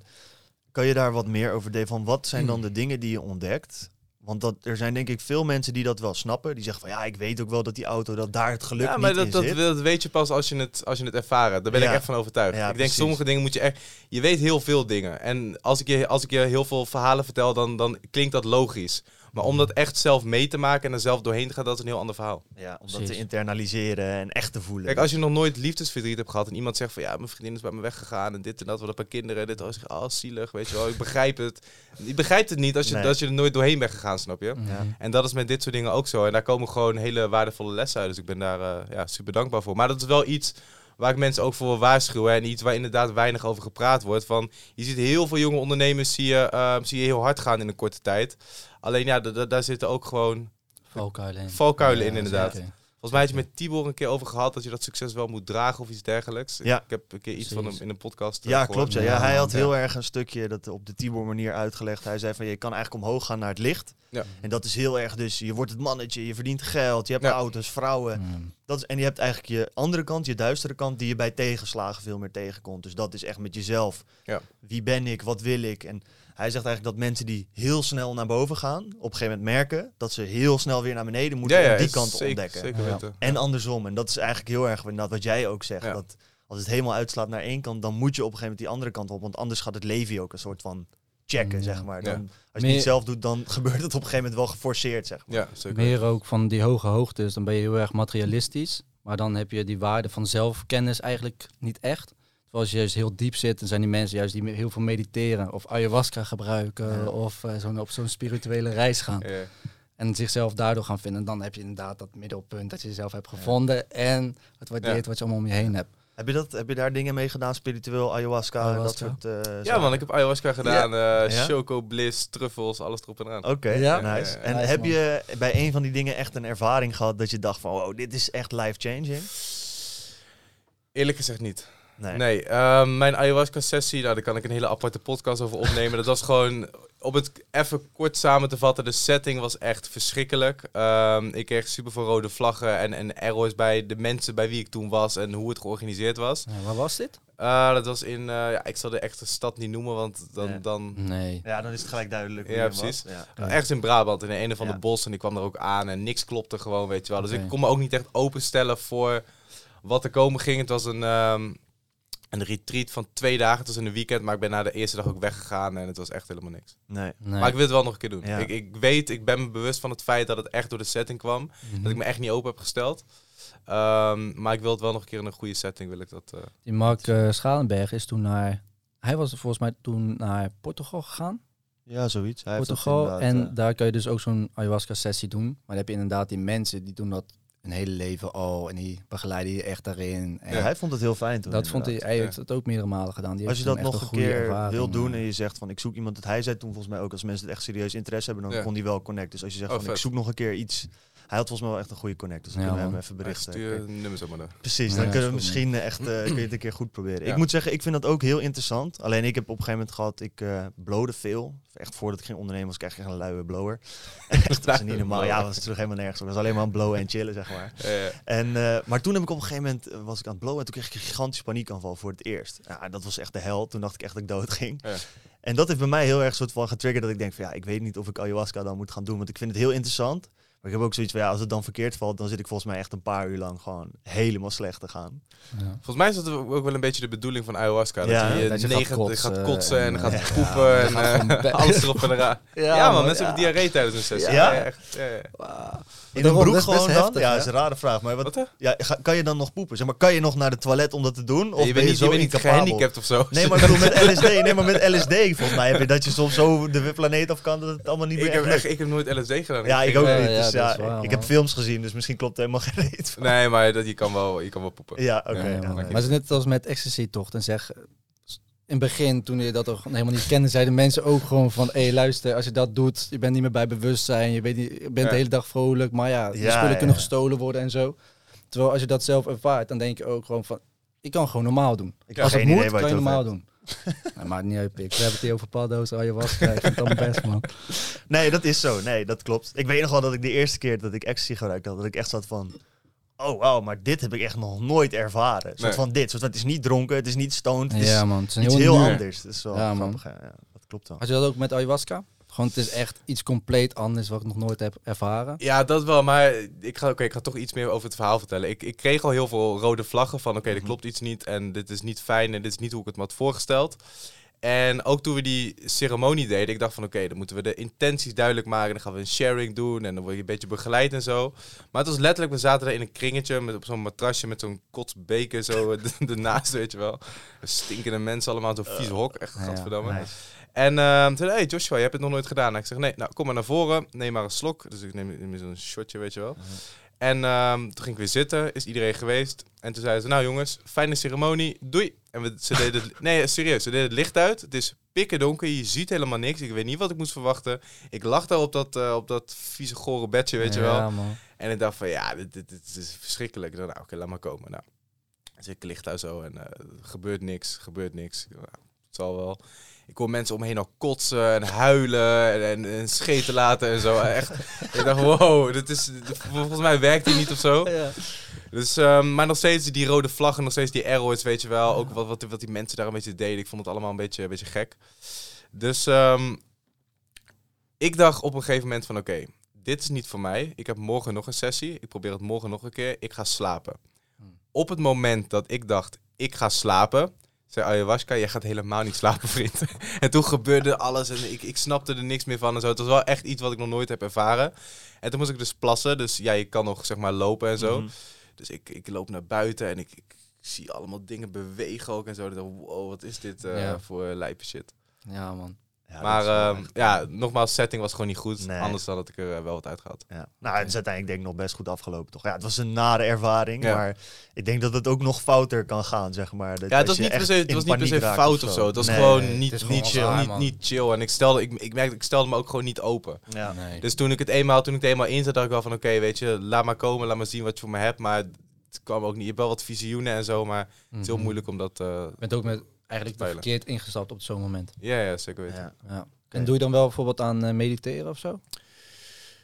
kan je daar wat meer over delen? Van wat zijn dan de dingen die je ontdekt? Want dat, er zijn denk ik veel mensen die dat wel snappen. Die zeggen van ja, ik weet ook wel dat die auto, dat daar het geluk ja, maar niet dat, in dat, zit. dat weet je pas als je het, als je het ervaren. Daar ben Ja. ik echt van overtuigd. Ja, ik denk, precies. sommige dingen moet je echt... Je weet heel veel dingen. En als ik je, als ik je heel veel verhalen vertel, dan, dan klinkt dat logisch. Maar om dat echt zelf mee te maken en er zelf doorheen te gaan, dat is een heel ander verhaal. Ja, om dat te internaliseren en echt te voelen. Kijk, als je nog nooit liefdesverdriet hebt gehad en iemand zegt van ja, mijn vriendin is bij me weggegaan en dit en dat, wat een paar kinderen, dit, als je oh, zielig, weet je wel, ik begrijp het. Je begrijpt het niet als je, Nee. als je er nooit doorheen bent gegaan, snap je? Ja. En dat is met dit soort dingen ook zo. En daar komen gewoon hele waardevolle lessen uit. Dus ik ben daar eh, ja, super dankbaar voor. Maar dat is wel iets waar ik mensen ook voor wil waarschuwen. En iets waar inderdaad weinig over gepraat wordt. Van, je ziet heel veel jonge ondernemers zie je, eh, zie je heel hard gaan in een korte tijd. Alleen ja, da- da- daar zitten ook gewoon... Valkuilen in. Valkuilen in, inderdaad. zeker. Volgens mij had je met Tibor een keer over gehad dat je dat succes wel moet dragen of iets dergelijks. Ja. Ik heb een keer iets van hem in een podcast eh, Ja, gehoord. klopt. Ja. Ja, hij had ja. heel erg een stukje dat op de Tibor manier uitgelegd. Hij zei van je kan eigenlijk omhoog gaan naar het licht. Ja. En dat is heel erg dus, je wordt het mannetje, je verdient geld, je hebt Ja. auto's, vrouwen. Mhm. Dat is, en je hebt eigenlijk je andere kant, je duistere kant, die je bij tegenslagen veel meer tegenkomt. Dus dat is echt met jezelf. Ja. Wie ben ik? Wat wil ik? En hij zegt eigenlijk dat mensen die heel snel naar boven gaan, op een gegeven moment merken dat ze heel snel weer naar beneden moeten Ja, ja, om die kant te zeker, ontdekken. Zeker Ja. weten. En andersom. En dat is eigenlijk heel erg wat jij ook zegt. Ja. Dat als het helemaal uitslaat naar één kant, dan moet je op een gegeven moment die andere kant op. Want anders gaat het leven je ook een soort van checken, Ja. zeg maar. Dan. Als je het Meer- niet zelf doet, dan gebeurt het op een gegeven moment wel geforceerd, zeg maar. Ja, zeker Meer ook van die hoge hoogtes, dan ben je heel erg materialistisch. Maar dan heb je die waarde van zelfkennis eigenlijk niet echt. Terwijl als je juist heel diep zit, dan zijn die mensen juist die heel veel mediteren of ayahuasca gebruiken Ja. of zo'n op zo'n spirituele reis gaan. Ja. En zichzelf daardoor gaan vinden. Dan heb je inderdaad dat middelpunt dat je jezelf hebt gevonden en het waardeert Ja. wat je allemaal om je heen hebt. Heb je, dat, heb je daar dingen mee gedaan, spiritueel, ayahuasca, Ayahuasca. dat soort... eh, Ja man, ik heb ayahuasca gedaan. eh Ja? Choco, bliss, truffels, alles erop en eraan. Oké, Ja? nice. Ja, ja, En nice, heb man. je bij een van die dingen echt een ervaring gehad dat je dacht van, wow, dit is echt life-changing? Eerlijk gezegd niet. Nee. Nee, ehm, mijn ayahuasca-sessie, nou, daar kan ik een hele aparte podcast over opnemen. dat was gewoon op het even kort samen te vatten, de setting was echt verschrikkelijk. Ehm, ik kreeg super veel rode vlaggen en, en arrows bij de mensen bij wie ik toen was en hoe het georganiseerd was. Ja, waar was dit? Uh, dat was in, uh, ja, ik zal de echte stad niet noemen, want dan... Nee. dan Nee. Ja, dan is het gelijk duidelijk. Ja, wie precies. was. Ja. Ja. Ergens in Brabant, in een van Ja. de bossen. En die kwam er ook aan en niks klopte gewoon, weet je wel. Dus ik kon me ook niet echt openstellen voor wat er komen ging. Het was een, ehm, een retreat van twee dagen. Het was in een weekend, maar ik ben na de eerste dag ook weggegaan. En het was echt helemaal niks. Nee. nee. Maar ik wil het wel nog een keer doen. Ja. Ik, ik weet, ik ben me bewust van het feit dat het echt door de setting kwam. Mhm. Dat ik me echt niet open heb gesteld. Ehm, maar ik wil het wel nog een keer in een goede setting. Wil ik dat, eh, Die Mark eh, Schalenberg is toen naar... Hij was volgens mij toen naar Portugal gegaan. Ja, zoiets. Hij Portugal. En eh, daar kan je dus ook zo'n ayahuasca-sessie doen. Maar dan heb je inderdaad die mensen die doen dat een hele leven al. En die begeleiden je echt daarin. En ja, hij vond het heel fijn toen. dat vond hij, hij heeft het ook meerdere malen gedaan. Die Als je dat nog een keer ervaring, wil doen eh. en je zegt van ik zoek iemand, dat hij zei toen volgens mij ook als mensen het echt serieus interesse hebben, dan Ja. kon hij wel connect. Dus als je zegt Oh, van ik zoek nog een keer iets, hij had volgens mij wel echt een goede connect. Dus dan Ja, kunnen we hem even ja, berichten. stuur nummers op maar. Precies, dan ja, kunnen we misschien echt eh, kun je het een keer goed proberen. Ja. Ik moet zeggen, ik vind dat ook heel interessant. Alleen ik heb op een gegeven moment gehad, ik eh blowde veel. Echt voordat ik ging ondernemen was ik echt een luie blower. echt, dat is niet normaal. Ja, was terug helemaal nergens. Ik was alleen maar aan het blowen en chillen, zeg maar. En, eh, maar toen heb ik op een gegeven moment, was ik aan het blowen en toen kreeg ik een gigantische paniekaanval voor het eerst. Ja, dat was echt de hel. Toen dacht ik echt dat ik dood ging. Ja. En dat heeft bij mij heel erg soort van getriggerd dat ik denk van ja, ik weet niet of ik ayahuasca dan moet gaan doen. Want ik vind het heel interessant. Maar ik heb ook zoiets van ja, als het dan verkeerd valt, dan zit ik volgens mij echt een paar uur lang gewoon helemaal slecht te gaan. Ja. Volgens mij is dat ook wel een beetje de bedoeling van ayahuasca. Ja, dat je, dat je negen- gaat kotsen gaat kotsen en, en, gaat eh, poepen ja, en je gaat gewoon eh, be- alles erop en eraan. Ja, man, mensen ja. hebben diarree tijdens een sessie. Ja? Ja, echt. Ja, ja. In een broek dat is best gewoon dan? heftig, ja, hè? dat is een rare vraag. Maar wat, ja, ga- kan je dan nog poepen? Zeg maar, kan je nog naar de toilet om dat te doen? Of je ben bent niet, zo je bent niet gehandicapt of zo. Nee, maar ik bedoel met LSD. Nee, maar met LSD volgens mij heb je dat je soms zo de planeet af kan dat het allemaal niet meer ik, heb echt ik heb nooit LSD gedaan. Ja, ik ook Ja, niet. ja, Dus ja, waar, ik heb films gezien, dus misschien klopt er helemaal geen reet van. Nee, maar dat, je, kan wel, je kan wel poepen. Ja, oké. Ja, ja, nee. Maar het is net als met ecstasy toch. Dan zeg in het begin, toen je dat nog helemaal niet kende, zeiden mensen ook gewoon van, hé luister, als je dat doet, je bent niet meer bij bewustzijn, je, weet niet, je bent Ja. de hele dag vrolijk, maar ja, de Ja, spullen ja, kunnen gestolen worden en zo. Terwijl als je dat zelf ervaart, dan denk je ook gewoon van, ik kan gewoon normaal doen. Ik als geen het idee moet, kan je je het normaal doen. nou, maakt niet uit, pik. We hebben het hier over paddo's, ayahuasca, ik vind het allemaal best, man. Nee, dat is zo. Nee, dat klopt. Ik weet nog wel dat ik de eerste keer dat ik ecstasy gebruikte had, dat ik echt zat van... Oh, wauw, maar dit heb ik echt nog nooit ervaren. Soort Nee. van dit. Soort van, het is niet dronken, het is niet stoned. Het is Ja, man. Het is iets heel, anders. Dat is wel Ja, man. grappig. Ja, ja, dat klopt wel. Had je dat ook met ayahuasca? Gewoon, het is echt iets compleet anders wat ik nog nooit heb ervaren. Ja, dat wel. Maar ik ga, oké, ik ga toch iets meer over het verhaal vertellen. Ik, ik kreeg al heel veel rode vlaggen van... oké, er Mhm. klopt iets niet en dit is niet fijn... en dit is niet hoe ik het me had voorgesteld. En ook toen we die ceremonie deden... ik dacht van oké, dan moeten we de intenties duidelijk maken... dan gaan we een sharing doen en dan word je een beetje begeleid en zo. Maar het was letterlijk... we zaten er in een kringetje... Met, op zo'n matrasje met zo'n kotsbeker zo eh, ernaast, weet je wel. Stinkende mensen allemaal, zo'n vies hok. Echt, Ja, gadverdamme. Nice. En ehm toen hey Joshua, je hebt het nog nooit gedaan. En ik zeg, nee, nou kom maar naar voren, neem maar een slok. Dus ik neem, neem zo'n shotje, weet je wel. En ehm, toen ging ik weer zitten, is iedereen geweest. En toen zeiden ze, nou jongens, fijne ceremonie, doei. En we, ze deden het, nee, serieus, ze deden het licht uit. Het is pikken donker, je ziet helemaal niks. Ik weet niet wat ik moest verwachten. Ik lag daar op dat, eh, op dat vieze, gore bedje, weet je wel. Man. En ik dacht van, ja, dit, dit, dit is verschrikkelijk. Ik dacht, nou, oké, laat maar komen. Nou, dus ik lig daar zo en er gebeurt niks, gebeurt niks. Nou, het zal wel. Ik hoor mensen om me heen al kotsen en huilen en, en, en scheten laten en zo. Echt, ik dacht, wow, dit is, volgens mij werkt die niet of zo. Ja. Dus, ehm, maar nog steeds die rode vlaggen, nog steeds die arrows, weet je wel. Ook wat, wat, wat die mensen daar een beetje deden. Ik vond het allemaal een beetje, een beetje gek. Dus ehm, ik dacht op een gegeven moment van, oké, dit is niet voor mij. Ik heb morgen nog een sessie. Ik probeer het morgen nog een keer. Ik ga slapen. Hmm. Op het moment dat ik dacht, ik ga slapen, zei ayahuasca, je gaat helemaal niet slapen, vriend. en toen gebeurde alles en ik, ik snapte er niks meer van en zo. Het was wel echt iets wat ik nog nooit heb ervaren. En toen moest ik dus plassen. Dus ja, je kan nog zeg maar lopen en zo. Mhm. Dus ik, ik loop naar buiten en ik, ik zie allemaal dingen bewegen ook en zo. Dacht, wow, wat is dit eh, Ja. voor lijpe shit. ja, man. Ja, maar ehm, ja, nogmaals, setting was gewoon niet goed. Nee. Anders dan had ik er eh, wel wat uit gehad. Ja. Nou, het is uiteindelijk denk ik nog best goed afgelopen, toch? Ja, het was een nare ervaring, Ja. maar ik denk dat het ook nog fouter kan gaan, zeg maar. Dat Ja, het was niet per se, het in was niet per se fout of zo. Het was Nee. gewoon niet, is gewoon niet, chill, raar, niet, chill. En ik stelde, ik, ik merkte, ik stelde me ook gewoon niet open. Ja. Nee. Dus toen ik het eenmaal, toen ik het eenmaal inzet, dacht ik wel van oké, weet je, laat maar komen, laat maar zien wat je voor me hebt. Maar het kwam ook niet. Je hebt wel wat visioenen en zo, maar het is heel Mhm. moeilijk om dat. eh bent ook met eigenlijk Spelen. verkeerd ingestapt op zo'n moment. ja, ja, zeker weten. Ja. Ja. En doe je dan wel bijvoorbeeld aan eh, mediteren of zo?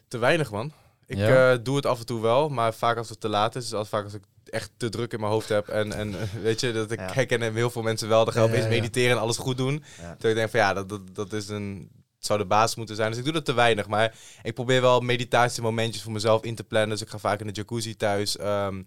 Te weinig, man. Ik Ja? eh, doe het af en toe wel, maar vaak als het te laat is. Dus als, vaak als ik echt te druk in mijn hoofd heb. En, en eh, weet je, dat ik Ja. herken heel veel mensen wel. Dan gaan opeens mediteren en alles goed doen. Terwijl ik denk van ja, dat, dat, dat is een... Het zou de basis moeten zijn. Dus ik doe dat te weinig. Maar ik probeer wel meditatiemomentjes voor mezelf in te plannen. Dus ik ga vaak in de jacuzzi thuis. Ehm,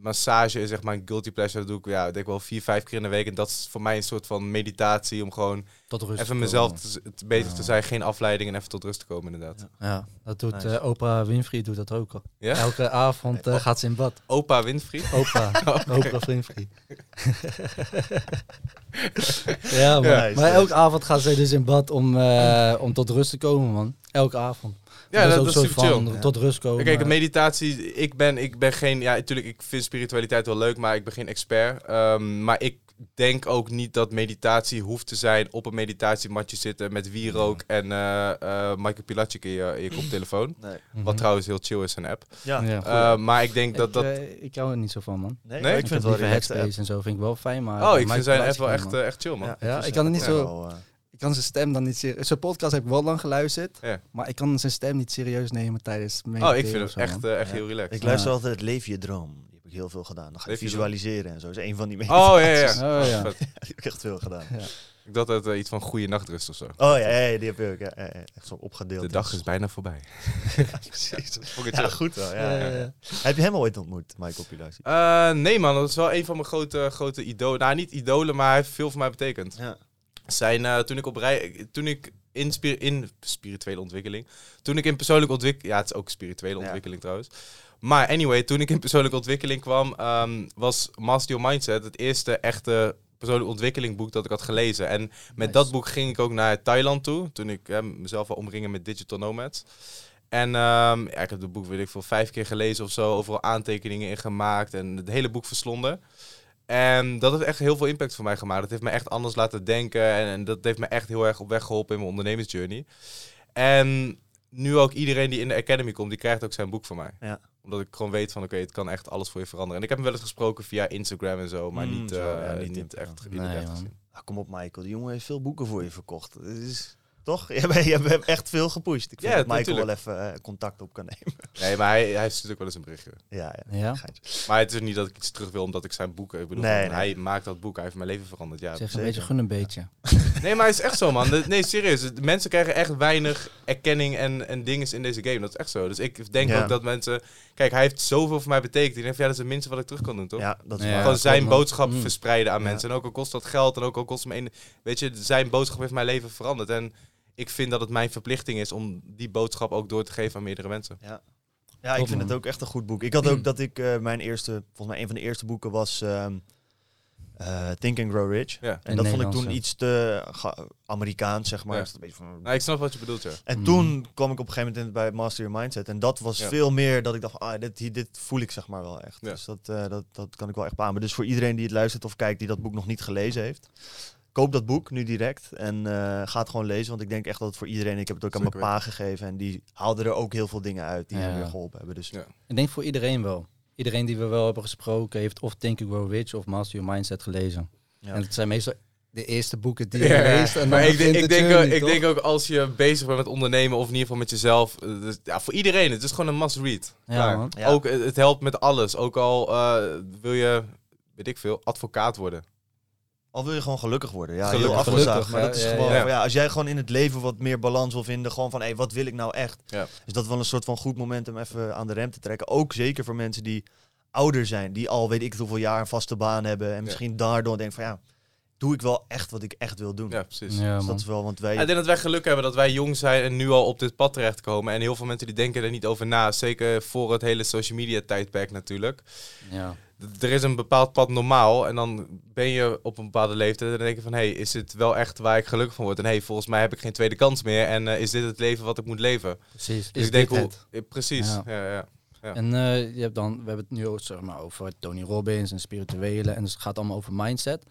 massage is zeg maar een guilty pleasure. Dat doe ik ja, ik denk wel vier, vijf keer in de week. En dat is voor mij een soort van meditatie. Om gewoon Tot rust even mezelf te, te- bezig te zijn. Geen afleiding en even tot rust te komen inderdaad. Ja. Ja, dat doet Nice. eh, Oprah Winfrey doet dat ook al. Ja? Elke avond eh, gaat ze in bad. Opa Winfrey. Oprah, Oprah Winfrey. ja, man. Ja, is maar elke avond gaat ze dus in bad om, eh, om tot rust te komen, man. Elke avond. Ja, dat, ook dat een is chill. van tot rust komen. Kijk, meditatie, ik ben, ik ben geen, ja, natuurlijk, ik vind spiritualiteit wel leuk, maar ik ben geen expert. Ehm, maar ik denk ook niet dat meditatie hoeft te zijn op een meditatiematje zitten met wierook en eh eh Michael Pilatschik in je, in je koptelefoon. Nee. Mhm. Wat trouwens heel chill is, een app. Ja. Eh, maar ik denk dat ik, dat... eh, ik hou er niet zo van, man. Nee, Nee? maar Ik vind het wel. Headspace en zo vind ik wel fijn, maar... oh, ik vind zijn app wel echt, eh, echt chill, man. Ja, Ja, ik kan het eh, niet ja, zo- wel, eh, kan zijn stem dan niet serieus... Zijn podcast heb ik wel lang geluisterd, Ja. maar ik kan zijn stem niet serieus nemen tijdens Oh, mediteren ik vind het echt, eh, echt Ja. heel relaxed. Ik luister Ja. altijd Leef je droom. Die heb ik heel veel gedaan. Dan ga je Leef je visualiseren en zo. Dat is een van die Oh, ja, ja. Oh, ja. Die heb ik echt veel gedaan. Ik dacht dat het iets van goede nachtrust of zo. Oh ja, ja, ja, die heb ik ook. Ja, ja, ja. echt zo opgedeeld. De dag is bijna voorbij. precies. Ik Ja, goed wel. Ja, Ja, ja, ja, ja. ja. Heb je hem ooit ontmoet, Michael Pilarski? Eh, nee man, dat is wel een van mijn grote, grote idolen. Nou, niet idolen, maar hij heeft veel voor mij betekend. Ja. Zijn, eh, toen ik op rij, toen ik in, spir- in spirituele ontwikkeling, toen ik in persoonlijke ontwikkeling, ja, het is ook spirituele Ja. ontwikkeling trouwens. Maar anyway, toen ik in persoonlijke ontwikkeling kwam, ehm, was Master Your Mindset het eerste echte persoonlijke ontwikkeling boek dat ik had gelezen. En met Nice. dat boek ging ik ook naar Thailand toe, toen ik mezelf al omringen met digital nomads. En ehm, ja, ik heb het boek, weet ik veel, vijf keer gelezen of zo. Overal aantekeningen in gemaakt en het hele boek verslonden. En dat heeft echt heel veel impact voor mij gemaakt. Dat heeft me echt anders laten denken. En, en dat heeft me echt heel erg op weg geholpen in mijn ondernemersjourney. En nu ook iedereen die in de Academy komt, die krijgt ook zijn boek van mij. Ja. Omdat ik gewoon weet van, oké, het kan echt alles voor je veranderen. En ik heb hem wel eens gesproken via Instagram en zo, maar Mm, niet, zo, eh, ja, niet, echt, Nee, niet echt gezien. Ah, kom op, Michael. Die jongen heeft veel boeken voor je verkocht. Is, toch? Je hebt, je hebt echt veel gepusht. Ik vind Ja, dat Michael natuurlijk. wel even eh, contact op kan nemen. Nee, maar hij, hij stuurt ook wel eens een berichtje. ja, ja. Maar het is niet dat ik iets terug wil omdat ik zijn boek... Ik bedoel, Nee, hij maakt dat boek, hij heeft mijn leven veranderd. Ja, Zeg een zeker. beetje, gun een beetje. Nee, maar het is echt zo, man. Nee, serieus. De Mensen krijgen echt weinig erkenning en, en dingen in deze game. Dat is echt zo. Dus ik denk Ja. ook dat mensen... Kijk, hij heeft zoveel voor mij betekend. Ik denk ja, dat is het minste wat ik terug kan doen, toch? ja, dat is. Gewoon zijn boodschap Mm. verspreiden aan Ja. mensen. En ook al kost dat geld en ook al kost het me een... Weet je, zijn boodschap heeft mijn leven veranderd. En ik vind dat het mijn verplichting is om die boodschap ook door te geven aan meerdere mensen. Ja, ik Top, vind het ook echt een goed boek. Ik had ook dat ik eh, mijn eerste, volgens mij een van de eerste boeken was ehm, eh, Think and Grow Rich. Ja. En dat vond ik toen ja. iets te Amerikaans, zeg maar. Ja. Een beetje van- Nou, ik snap wat je bedoelt, ja. En Mm. toen kwam ik op een gegeven moment bij Master Your Mindset. En dat was Ja. veel meer dat ik dacht, ah, dit, dit voel ik zeg maar wel echt. Ja. Dus dat, eh, dat, dat kan ik wel echt beamen. Dus voor iedereen die het luistert of kijkt die dat boek nog niet gelezen heeft. Koop dat boek nu direct en eh, ga het gewoon lezen. Want ik denk echt dat het voor iedereen... Ik heb het ook aan mijn pa gegeven. En die haalde er ook heel veel dingen uit die Ja. hem weer geholpen hebben. Dus Ja. Ik denk voor iedereen wel. Iedereen die we wel hebben gesproken heeft of Think and Grow Rich of Master Your Mindset gelezen. ja. En het zijn meestal de eerste boeken die je Ja, leest. En maar ik, denk, ik, de denk, journey, ook, ik toch? denk ook als je bezig bent met ondernemen of in ieder geval met jezelf. eh, dus, ja, voor iedereen. Het is gewoon een must read. Ja. Ook, het het helpt met alles. Ook al eh, wil je, weet ik veel, advocaat worden. Al wil je gewoon gelukkig worden. Ja, Gelukkig, heel afgezaagd. Maar dat is gewoon, ja. als jij gewoon in het leven wat meer balans wil vinden, gewoon van, hé, wat wil ik nou echt? Ja. Is dat wel een soort van goed moment om even aan de rem te trekken. Ook zeker voor mensen die ouder zijn, die al weet ik hoeveel jaar een vaste baan hebben. En misschien daardoor denken van, ja, doe ik wel echt wat ik echt wil doen. Ja, precies. Ja, Dus dat is wel, want wij... Ik denk dat wij geluk hebben dat wij jong zijn en nu al op dit pad terechtkomen. En heel veel mensen die denken er niet over na. Zeker voor het hele social media tijdperk natuurlijk. Ja. D- Er is een bepaald pad normaal en dan ben je op een bepaalde leeftijd en dan denk je van... hé, hey, is dit wel echt waar ik gelukkig van word? En hé, hey, volgens mij heb ik geen tweede kans meer en eh, is dit het leven wat ik moet leven? Precies. Dus Is ik denk dit hoe... het? eh, Precies, Ja. ja. Ja, Ja. En eh, je hebt dan, we hebben het nu ook, zeg maar, over Tony Robbins en spirituele. En dus het gaat allemaal over mindset.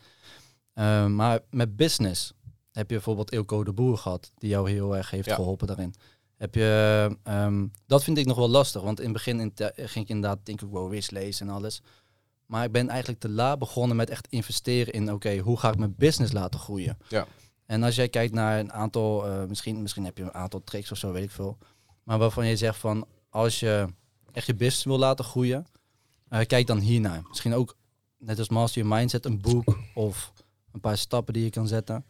Eh, maar met business heb je bijvoorbeeld Ilko de Boer gehad, die jou heel erg heeft Ja. geholpen daarin. Heb je, ehm, dat vind ik nog wel lastig, want in het begin in ging ik inderdaad Think and Grow Rich lezen en alles. Maar ik ben eigenlijk te laat begonnen met echt investeren in, oké, hoe ga ik mijn business laten groeien? Ja. En als jij kijkt naar een aantal, eh, misschien, misschien heb je een aantal tricks of zo, weet ik veel. Maar waarvan je zegt van, als je echt je business wil laten groeien, eh, kijk dan hiernaar. Misschien ook, net als Master Your Mindset, een boek of een paar stappen die je kan zetten.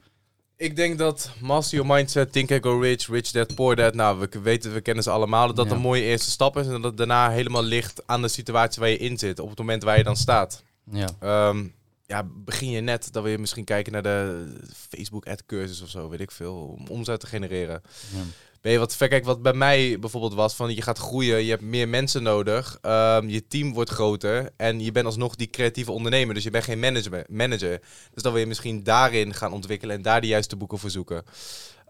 Ik denk dat Master Your Mindset, Think and Go Rich, Rich Dad, Poor Dad, nou, we weten, we kennen ze allemaal, dat dat Ja. een mooie eerste stap is en dat het daarna helemaal ligt aan de situatie waar je in zit, op het moment waar je dan staat. Ja, Ehm, ja, begin je net, dan wil je misschien kijken naar de Facebook ad cursus of zo, weet ik veel, om omzet te genereren. ja. Ben je wat? Kijk, wat bij mij bijvoorbeeld was, van je gaat groeien, je hebt meer mensen nodig, ehm, je team wordt groter en je bent alsnog die creatieve ondernemer, dus je bent geen manager, manager. Dus dan wil je misschien daarin gaan ontwikkelen en daar de juiste boeken voor zoeken.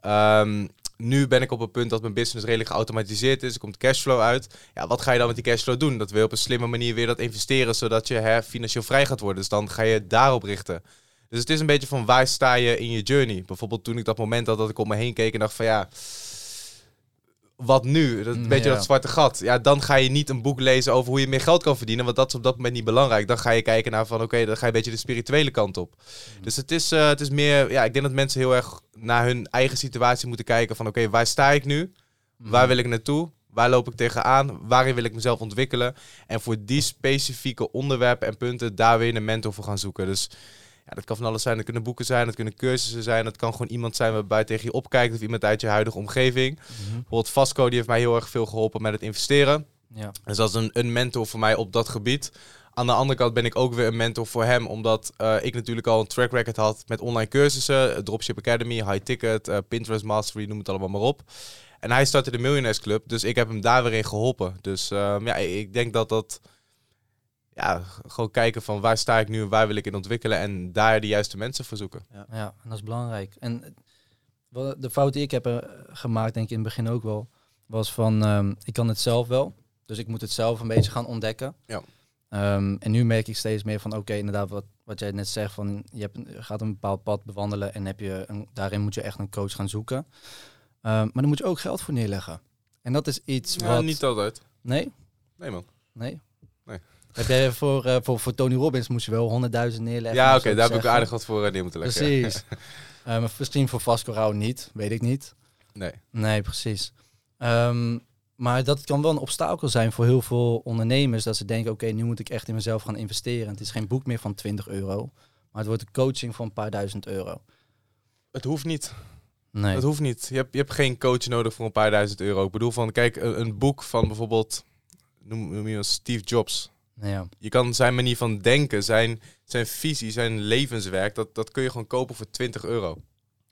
Ehm, nu ben ik op een punt dat mijn business redelijk geautomatiseerd is. Er komt cashflow uit. Ja, wat ga je dan met die cashflow doen? Dat wil je op een slimme manier weer dat investeren, zodat je hè, financieel vrij gaat worden. Dus dan ga je daarop richten. Dus het is een beetje van waar sta je in je journey? Bijvoorbeeld toen ik dat moment had dat ik om me heen keek en dacht van ja, wat nu? Dat, een beetje dat zwarte gat. Ja, dan ga je niet een boek lezen over hoe je meer geld kan verdienen, want dat is op dat moment niet belangrijk. Dan ga je kijken naar van oké, dan ga je een beetje de spirituele kant op. Dus het is, eh, het is meer, ja, ik denk dat mensen heel erg naar hun eigen situatie moeten kijken van oké, waar sta ik nu? Waar wil ik naartoe? Waar loop ik tegenaan? Waarin wil ik mezelf ontwikkelen? En voor die specifieke onderwerpen en punten daar weer een mentor voor gaan zoeken. Dus ja, dat kan van alles zijn. Dat kunnen boeken zijn, dat kunnen cursussen zijn. Dat kan gewoon iemand zijn waarbij tegen je opkijkt of iemand uit je huidige omgeving. Mhm. Bijvoorbeeld Vasco, die heeft mij heel erg veel geholpen met het investeren. ja. Dus dat is een, een mentor voor mij op dat gebied. Aan de andere kant ben ik ook weer een mentor voor hem, omdat eh, ik natuurlijk al een track record had met online cursussen, Dropship Academy, High Ticket, eh, Pinterest Mastery, noem het allemaal maar op. En hij startte de Millionaires Club, dus ik heb hem daar weer in geholpen. Dus ehm, ja, ik denk dat dat, ja, gewoon kijken van waar sta ik nu en waar wil ik in ontwikkelen en daar de juiste mensen voor zoeken. Ja, en dat is belangrijk. En de fout die ik heb eh, gemaakt, denk ik in het begin ook wel, was van ehm, ik kan het zelf wel. Dus ik moet het zelf een beetje gaan ontdekken. Ja. Ehm, en nu merk ik steeds meer van oké, inderdaad, wat, wat jij net zegt, van je, hebt, je gaat een bepaald pad bewandelen en heb je een, daarin moet je echt een coach gaan zoeken. Ehm, maar dan moet je ook geld voor neerleggen. En dat is iets Ja, wat... niet altijd. Nee? Nee man. Nee? Nee. Heb jij voor, eh, voor, voor Tony Robbins moest je wel 100.000 neerleggen? Ja, oké, daar heb ik aardig wat voor eh, neer moeten leggen. Precies. Eh, misschien voor Vasco Rauw niet, weet ik niet. Nee. Nee, precies. Ehm, maar dat kan wel een obstakel zijn voor heel veel ondernemers. Dat ze denken, oké, nu moet ik echt in mezelf gaan investeren. Het is geen boek meer van 20 euro. Maar het wordt een coaching van een paar duizend euro. Het hoeft niet. Nee. Dat hoeft niet. Je hebt, je hebt geen coach nodig voor een paar duizend euro. Ik bedoel van, kijk, een, een boek van bijvoorbeeld, noem, noem je Steve Jobs. Ja. Je kan zijn manier van denken, zijn, zijn visie, zijn levenswerk, dat, dat kun je gewoon kopen voor 20 euro.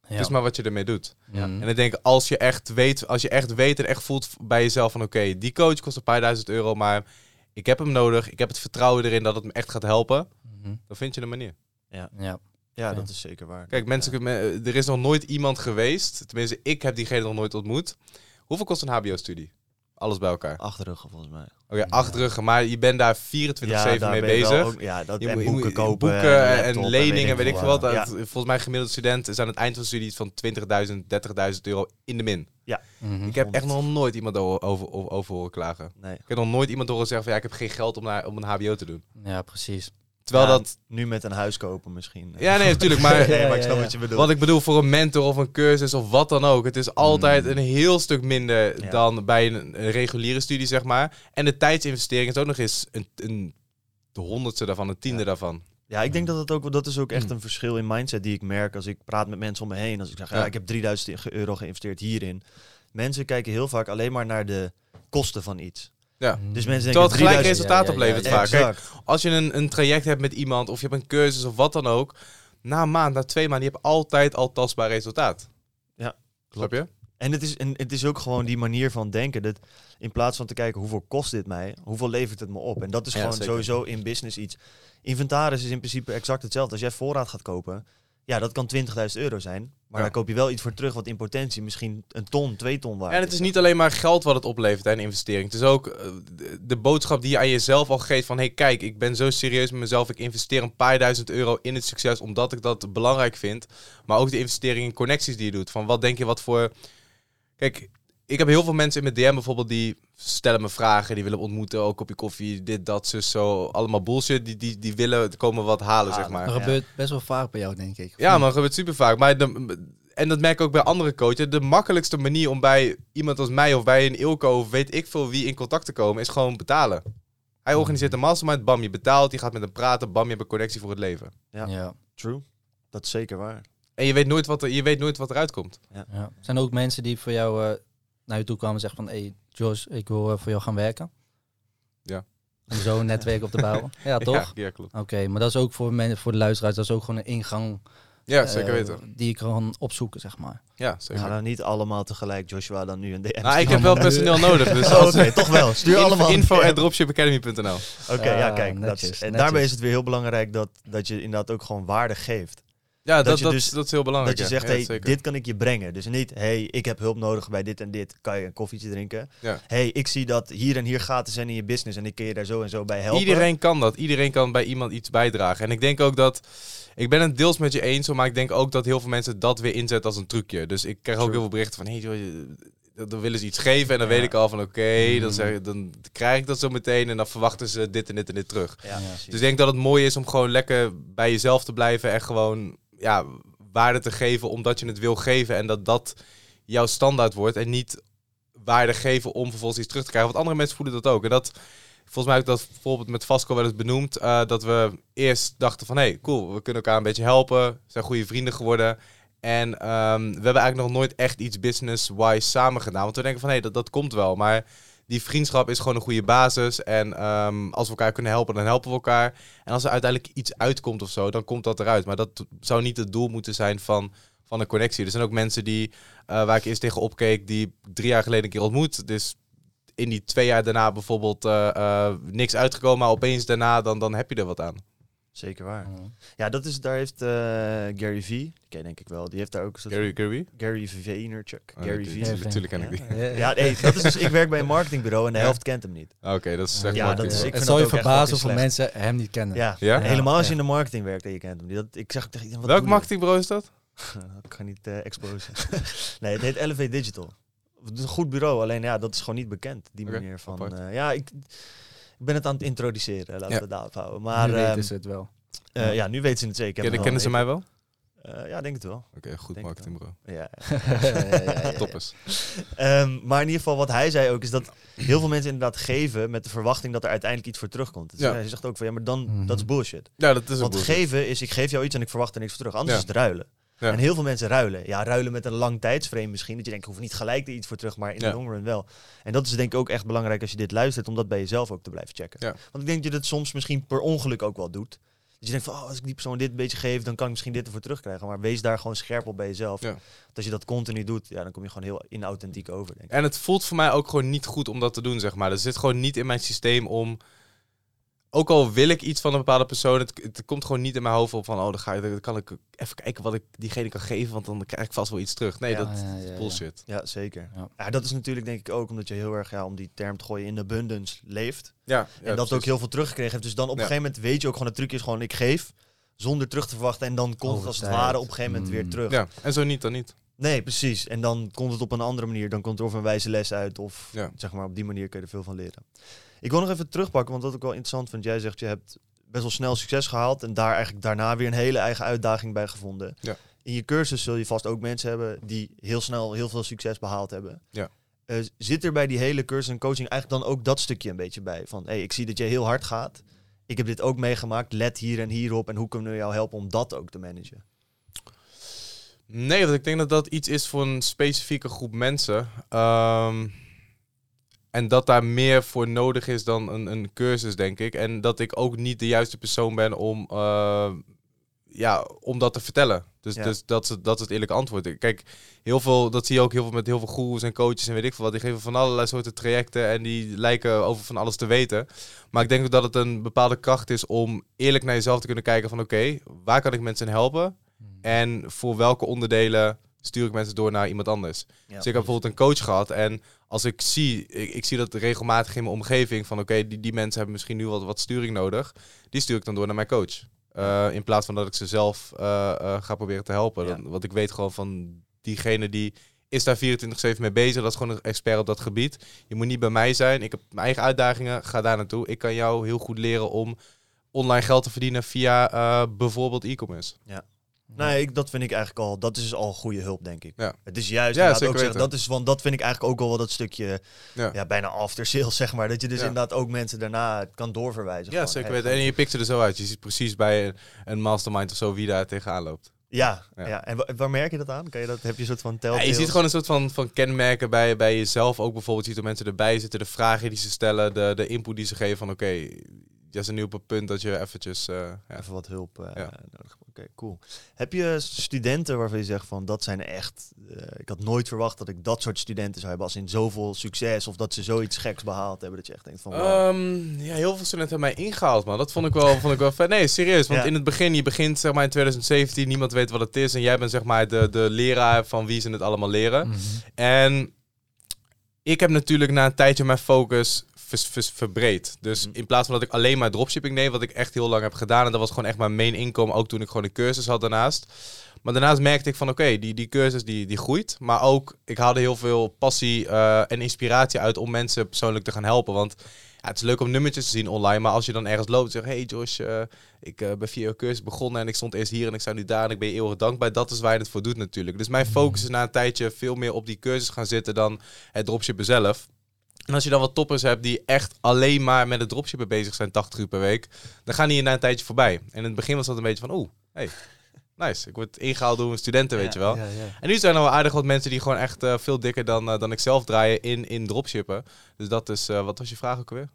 Ja. Het is maar wat je ermee doet. Ja. En ik denk, als je echt weet, als je echt weet en echt voelt bij jezelf van, oké, die coach kost een paar duizend euro, maar ik heb hem nodig, ik heb het vertrouwen erin dat het me echt gaat helpen, Mhm. dan vind je een manier. ja. Ja, Oké. dat is zeker waar. Kijk, mensen, er is nog nooit iemand geweest, tenminste, ik heb diegene nog nooit ontmoet. Hoeveel kost een HBO-studie? Alles bij elkaar. Achterruggen volgens mij. Oké, acht ruggen, maar je bent daar 24-7 daar mee bezig. ook- ja, dat, Je en moet- boeken kopen. boeken en, leningen, weet ik veel wat. Ja. Dat- Volgens mij gemiddelde student is aan het eind van de studie iets van 20.000, 30.000 euro in de min. Mhm. Ik heb echt nog nooit iemand over, over, over, over horen klagen. Nee. Ik heb nog nooit iemand horen zeggen van ja, ik heb geen geld om, naar, om een hbo te doen. ja, precies. Terwijl Ja, dat... Nu met een huis kopen misschien. Ja, nee, natuurlijk. Maar nee, maar ik snap wat je bedoelt. wat ik bedoel voor een mentor of een cursus of wat dan ook. Het is altijd Mm. een heel stuk minder Ja. dan bij een, een reguliere studie, zeg maar. En de tijdsinvestering is ook nog eens een, een de honderdste daarvan, een tiende Ja. daarvan. Ja, ik denk dat het ook, dat is ook echt Mm. een verschil in mindset die ik merk als ik praat met mensen om me heen. Als ik zeg, ja, ik heb 3000 ge- euro geïnvesteerd hierin. Mensen kijken heel vaak alleen maar naar de kosten van iets. Ja. Dus mensen denken, Terwijl het gelijk 3000 resultaat ja, ja, oplevert ja, vaak. Kijk, Exact. als je een, een traject hebt met iemand of je hebt een cursus of wat dan ook, na een maand, na twee maanden, je hebt altijd al tastbaar resultaat. Ja, Snap je? En het, is, en het is ook gewoon die manier van denken. Dat in plaats van te kijken hoeveel kost dit mij, hoeveel levert het me op. En dat is gewoon zeker. sowieso in business iets. Inventaris is in principe exact hetzelfde. Als jij voorraad gaat kopen, ja, dat kan 20.000 euro zijn. Maar Ja. dan koop je wel iets voor terug wat in potentie misschien een ton, twee ton waard En het is niet alleen maar geld wat het oplevert en investering. Het is ook eh, de, de boodschap die je aan jezelf al geeft van... hey, kijk, ik ben zo serieus met mezelf. Ik investeer een paar duizend euro in het succes omdat ik dat belangrijk vind. Maar ook de investering in connecties die je doet. Van wat denk je wat voor... Kijk, ik heb heel veel mensen in mijn DM bijvoorbeeld die stellen me vragen. Die willen ontmoeten, ook kopje koffie, dit, dat, zus, zo. Allemaal bullshit. Die, die, die willen komen wat halen, Ah, zeg maar. Dat Ja. gebeurt best wel vaak bij jou, denk ik. Ja, maar dat gebeurt super vaak. Maar de, en dat merk ik ook bij andere coaches, de makkelijkste manier om bij iemand als mij of bij een Ilko of weet ik veel wie in contact te komen, is gewoon betalen. Hij organiseert een mastermind, bam, je betaalt, je gaat met hem praten, bam, je hebt een connectie voor het leven. Ja. Ja. True. Dat is zeker waar. En je weet nooit wat er, je weet nooit wat eruit komt. Ja. Zijn er ook mensen die voor jou eh, naar je toe kwamen en zeggen van... Hey Josh, ik wil eh, voor jou gaan werken? Ja. Om zo een netwerk op te bouwen? Ja, toch? Ja, ja klopt. Oké, maar dat is ook voor, men, voor de luisteraars, dat is ook gewoon een ingang Ja, eh, zeker weten. die ik kan opzoeken, zeg maar. Ja, zeker. Nou, niet allemaal tegelijk Joshua dan nu een DM. nou, ik heb wel personeel nodig, dus Oh, toch wel. Stuur allemaal. info at dropshipacademy.nl. Oké, ja, Ah, kijk. dat netjes, is, en netjes. daarbij is het weer heel belangrijk dat, dat je inderdaad ook gewoon waarde geeft. Ja, dat, je dat, dus- dat is heel belangrijk. dat je zegt, Ja, hey, zeker. dit kan ik je brengen. Dus niet, hey, ik heb hulp nodig bij dit en dit. Kan je een koffietje drinken? Ja. hey, ik zie dat hier en hier gaten zijn in je business en ik kan je daar zo en zo bij helpen. Iedereen kan dat. Iedereen kan bij iemand iets bijdragen. En ik denk ook dat... Ik ben het deels met je eens, maar ik denk ook dat heel veel mensen dat weer inzetten als een trucje. Dus ik krijg ook True. heel veel berichten van... Hey, joh, dan willen ze iets geven en dan Ja. weet ik al van... Oké, Mm. dan, zeg- dan krijg ik dat zo meteen en dan verwachten ze dit en dit en dit terug. Ja, Ja. precies. Dus ik denk dat het mooi is om gewoon lekker bij jezelf te blijven en gewoon ja, waarde te geven omdat je het wil geven en dat dat jouw standaard wordt en niet waarde geven om vervolgens iets terug te krijgen. Want andere mensen voelen dat ook. En dat, volgens mij heb dat bijvoorbeeld met Vasco wel eens benoemd, eh, dat we eerst dachten van, hey, cool, we kunnen elkaar een beetje helpen, zijn goede vrienden geworden. En ehm, we hebben eigenlijk nog nooit echt iets business-wise samen gedaan. Want we denken van, hé, dat, dat komt wel. Maar die vriendschap is gewoon een goede basis. En ehm, als we elkaar kunnen helpen, dan helpen we elkaar. En als er uiteindelijk iets uitkomt of zo, dan komt dat eruit. Maar dat zou niet het doel moeten zijn van, van een connectie. Er zijn ook mensen die, eh, waar ik eerst tegen opkeek, die drie jaar geleden een keer ontmoet. Dus in die twee jaar daarna bijvoorbeeld eh, eh, niks uitgekomen, maar opeens daarna, dan, dan heb je er wat aan. Zeker waar. Mm. Ja, dat is, daar heeft eh, Gary V, die ken je denk ik wel, die heeft daar ook een soort Gary, Gary? Gary Vaynerchuk. Oh, Gary V. Gary Natuurlijk ken ik die. Ja, Ja, nee, dat is dus, ik werk bij een marketingbureau en de Ja. helft kent hem niet. Oké, dat is echt Ja, dat is- ik het zal je verbazen hoeveel slecht. mensen hem niet kennen. Ja, Ja? helemaal als je Ja. in de marketing werkt en je kent hem niet. Dat, ik zeg tegen Welk marketingbureau is dat? ik ga niet eh exposen. nee, het heet Elevate Digital. Het is een goed bureau, alleen ja, dat is gewoon niet bekend. Die manier van. eh, ja, ik, ik ben het aan het introduceren. Laten we het daarop houden. Maar nu ehm, weten ze het wel. eh, ja, nu weten ze het zeker. Kennen, ze mij wel? eh, ja, denk het wel. Oké, goed Denk marketingbureau. Ja, ja. Toppers. Ehm, maar in ieder geval, wat hij zei ook, is dat heel veel mensen inderdaad geven met de verwachting dat er uiteindelijk iets voor terugkomt. Dus Ja. Hij zegt ook van ja, maar dan, Mhm. dat is bullshit. Ja, dat is Want bullshit. geven is, ik geef jou iets en ik verwacht er niks voor terug. Anders Ja. is het ruilen. Ja. En heel veel mensen ruilen. Ja, ruilen met een lang tijdsframe misschien. Dat je denkt, ik hoef niet gelijk er iets voor terug, maar in Ja. de long run wel. En dat is denk ik ook echt belangrijk als je dit luistert, om dat bij jezelf ook te blijven checken. Ja. Want ik denk dat je dat soms misschien per ongeluk ook wel doet. Dat je denkt van, oh, als ik die persoon dit een beetje geef, dan kan ik misschien dit ervoor terugkrijgen. Maar wees daar gewoon scherp op bij jezelf. Ja. Want als je dat continu doet, ja, dan kom je gewoon heel inauthentiek over, denk ik. En het voelt voor mij ook gewoon niet goed om dat te doen, zeg maar. Er zit gewoon niet in mijn systeem om... Ook al wil ik iets van een bepaalde persoon, het, het komt gewoon niet in mijn hoofd op van... Oh, dan, ga je, dan kan ik even kijken wat ik diegene kan geven, want dan krijg ik vast wel iets terug. Nee, Ja. dat Ja, ja, is ja, ja. bullshit. Ja, zeker. Ja. Ja. dat is natuurlijk denk ik ook omdat je heel erg, ja, om die term te gooien, in abundance leeft. Ja, en dat ook heel veel teruggekregen heeft. Dus dan op een gegeven moment weet je ook gewoon, het trucje is gewoon, ik geef zonder terug te verwachten. En dan komt het als het ware op een gegeven moment weer Mm. terug. Ja, en zo niet dan niet. Nee, precies. En dan komt het op een andere manier. Dan komt er of een wijze les uit. Of Ja. zeg maar, op die manier kun je er veel van leren. Ik wil nog even terugpakken, want dat ook wel interessant vind. Jij zegt, je hebt best wel snel succes gehaald. En daar eigenlijk daarna weer een hele eigen uitdaging bij gevonden. Ja. In je cursus zul je vast ook mensen hebben die heel snel heel veel succes behaald hebben. Ja. Eh, zit er bij die hele cursus en coaching eigenlijk dan ook dat stukje een beetje bij? Van, hey, ik zie dat je heel hard gaat. Ik heb dit ook meegemaakt. Let hier en hier op. En hoe kunnen we jou helpen om dat ook te managen? Nee, want ik denk dat dat iets is voor een specifieke groep mensen. Ehm, en dat daar meer voor nodig is dan een, een cursus, denk ik. En dat ik ook niet de juiste persoon ben om, eh, ja, om dat te vertellen. Dus, Ja. dus dat, is, het- dat is het eerlijke antwoord. Kijk, heel veel, dat zie je ook heel veel met heel veel goeroes en coaches en weet ik veel wat. Die geven van allerlei soorten trajecten en die lijken over van alles te weten. Maar ik denk dat het een bepaalde kracht is om eerlijk naar jezelf te kunnen kijken van oké, waar kan ik mensen helpen? En voor welke onderdelen stuur ik mensen door naar iemand anders. Ja. Dus ik heb bijvoorbeeld een coach gehad en als ik zie, ik, ik zie dat regelmatig in mijn omgeving van oké, die, die mensen hebben misschien nu wat, wat sturing nodig. Die stuur ik dan door naar mijn coach. Uh, in plaats van dat ik ze zelf uh, uh, ga proberen te helpen. Ja. Dan, want ik weet gewoon van diegene die is daar 24-7 mee bezig. Dat is gewoon een expert op dat gebied. Je moet niet bij mij zijn. Ik heb mijn eigen uitdagingen. Ga daar naartoe. Ik kan jou heel goed leren om online geld te verdienen via bijvoorbeeld e-commerce. Ja. Nee, ik, dat vind ik eigenlijk al, dat is al goede hulp, denk ik. Ja. Het is juist, Ja, ook zeggen, dat is, want dat vind ik eigenlijk ook al wel dat stukje, Ja. ja. bijna after sales, zeg maar. Dat je dus inderdaad ook mensen daarna kan doorverwijzen. Ja, Gewoon, zeker weten. En je pikt er zo uit. Je ziet precies bij een, een mastermind of zo wie daar tegenaan loopt. Ja, Ja. ja. en wa- waar merk je dat aan? Kan je dat, heb je een soort van Ja, telltales? je ziet gewoon een soort van, van kenmerken bij, bij jezelf. Ook bijvoorbeeld, je ziet er mensen erbij zitten, de vragen die ze stellen, de, de input die ze geven van oké, je is nu op het punt dat je eventjes... eh, ja. Even wat hulp Ja. nodig. Cool. Heb je studenten waarvan je zegt van dat zijn echt. eh, ik had nooit verwacht dat ik dat soort studenten zou hebben als in zoveel succes of dat ze zoiets geks behaald hebben dat je echt denkt van. wow. Ehm, ja, heel veel studenten hebben mij ingehaald, man. Dat vond ik wel, vond ik wel vet. Nee, serieus. Want Ja. in het begin, je begint zeg maar in 2017, niemand weet wat het is. En jij bent zeg maar de, de leraar van wie ze het allemaal leren. Mhm. En ik heb natuurlijk na een tijdje mijn focus vers- vers- verbreed. Dus Mhm. in plaats van dat ik alleen maar dropshipping deed, wat ik echt heel lang heb gedaan. En dat was gewoon echt mijn main inkomen, ook toen ik gewoon een cursus had daarnaast. Maar daarnaast merkte ik van oké, die, die cursus die, die groeit. Maar ook, ik haalde heel veel passie eh, en inspiratie uit om mensen persoonlijk te gaan helpen. Want ja, het is leuk om nummertjes te zien online. Maar als je dan ergens loopt en zegt, hey Josh, eh, ik eh, ben via jouw cursus begonnen en ik stond eerst hier en ik sta nu daar en ik ben je eeuwig dankbaar. Dat is waar je het voor doet natuurlijk. Dus mijn focus is na een tijdje veel meer op die cursus gaan zitten dan het dropshippen zelf. En als je dan wat toppers hebt die echt alleen maar met het dropshippen bezig zijn, 80 uur per week, dan gaan die na een tijdje voorbij. En in het begin was dat een beetje van, oeh, hey, nice. Ik word ingehaald door een studenten, weet je wel. Ja, ja. En nu zijn er wel aardig wat mensen die gewoon echt eh, veel dikker dan, eh, dan ik zelf draaien in, in dropshippen. Dus dat is, eh, wat was je vraag ook alweer?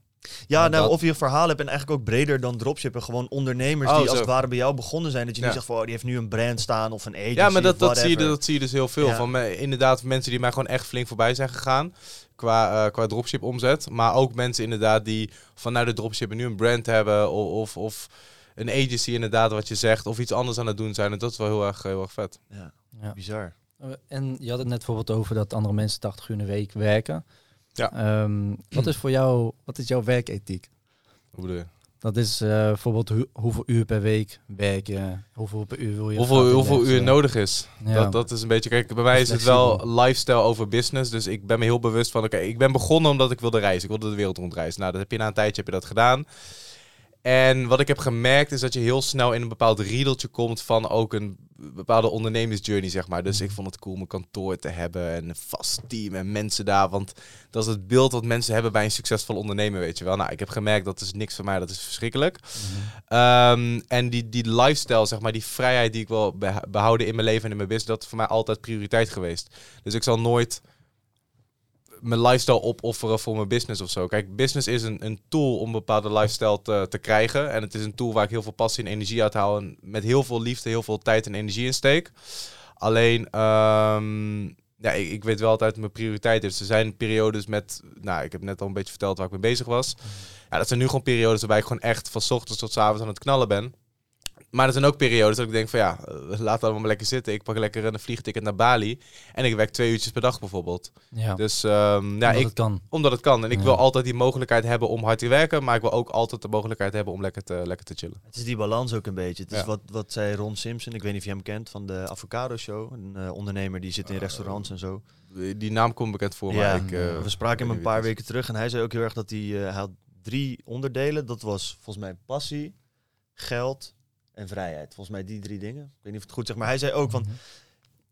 Ja, nou, dat- of je een verhaal hebt en eigenlijk ook breder dan dropshippen. Gewoon ondernemers Oh, die als het ware bij jou begonnen zijn. Dat je Ja. niet zegt van, oh, die heeft nu een brand staan of een agency Ja, maar dat, zie je, dat zie je dus heel veel. Ja. Van me- inderdaad, mensen die mij gewoon echt flink voorbij zijn gegaan. Qua, eh, qua dropship omzet. Maar ook mensen inderdaad die vanuit de dropship nu een brand hebben. Of, of, of een agency inderdaad, wat je zegt. Of iets anders aan het doen zijn. En dat is wel heel erg, heel erg vet. Ja, Ja. bizar. En je had het net bijvoorbeeld over dat andere mensen 80 uur in de week werken. Ja. Ehm, wat is voor jou, wat is jouw werkethiek? Hoe bedoel je? Dat is eh, bijvoorbeeld hoe- hoeveel uur per week werk je, hoeveel per uur wil je Hoeveel, hoeveel uur nodig is. Ja. Dat, dat is een beetje... Kijk, bij mij is het wel lifestyle over business. Dus ik ben me heel bewust van... Oké, ik ben begonnen omdat ik wilde reizen. Ik wilde de wereld rondreizen. Nou, dat heb je na een tijdje heb je dat gedaan. En wat ik heb gemerkt is dat je heel snel in een bepaald riedeltje komt van ook een bepaalde ondernemersjourney, zeg maar. Dus ik vond het cool mijn kantoor te hebben en een vast team en mensen daar. Want dat is het beeld wat mensen hebben bij een succesvol ondernemer, weet je wel. Nou, ik heb gemerkt dat is niks voor mij, dat is verschrikkelijk. Ehm, en die, die lifestyle, zeg maar, die vrijheid die ik wil behouden in mijn leven en in mijn business, dat is voor mij altijd prioriteit geweest. Dus ik zal nooit mijn lifestyle opofferen voor mijn business of zo. Kijk, business is een, een tool om een bepaalde lifestyle te, te krijgen. En het is een tool waar ik heel veel passie en energie uit haal. En met heel veel liefde, heel veel tijd en energie in steek. Alleen, ehm, ja, ik, ik weet wel altijd mijn prioriteit is. Er zijn periodes met, nou, ik heb net al een beetje verteld waar ik mee bezig was. Ja, dat zijn nu gewoon periodes waarbij ik gewoon echt van ochtends tot avonds aan het knallen ben. Maar er zijn ook periodes dat ik denk van ja, eh, laat het allemaal maar lekker zitten. Ik pak lekker een vliegticket naar Bali. En ik werk twee uurtjes per dag bijvoorbeeld. Ja, Dus ehm, ja, omdat ik, het kan. omdat het kan. En ik Ja. wil altijd die mogelijkheid hebben om hard te werken. Maar ik wil ook altijd de mogelijkheid hebben om lekker te, lekker te chillen. Het is die balans ook een beetje. Het is Ja. wat, wat zei Ron Simpson, ik weet niet of je hem kent, van de Avocado Show. Een eh, ondernemer die zit in Eh, restaurants en zo. Die naam komt bekend voor Ja, maar ik, eh, We spraken hem een paar weken terug en hij zei ook heel erg dat hij, eh, hij had drie onderdelen. Dat was volgens mij passie, geld en vrijheid. Volgens mij die drie dingen. Ik weet niet of het goed zeg, maar hij zei ook van, Mhm.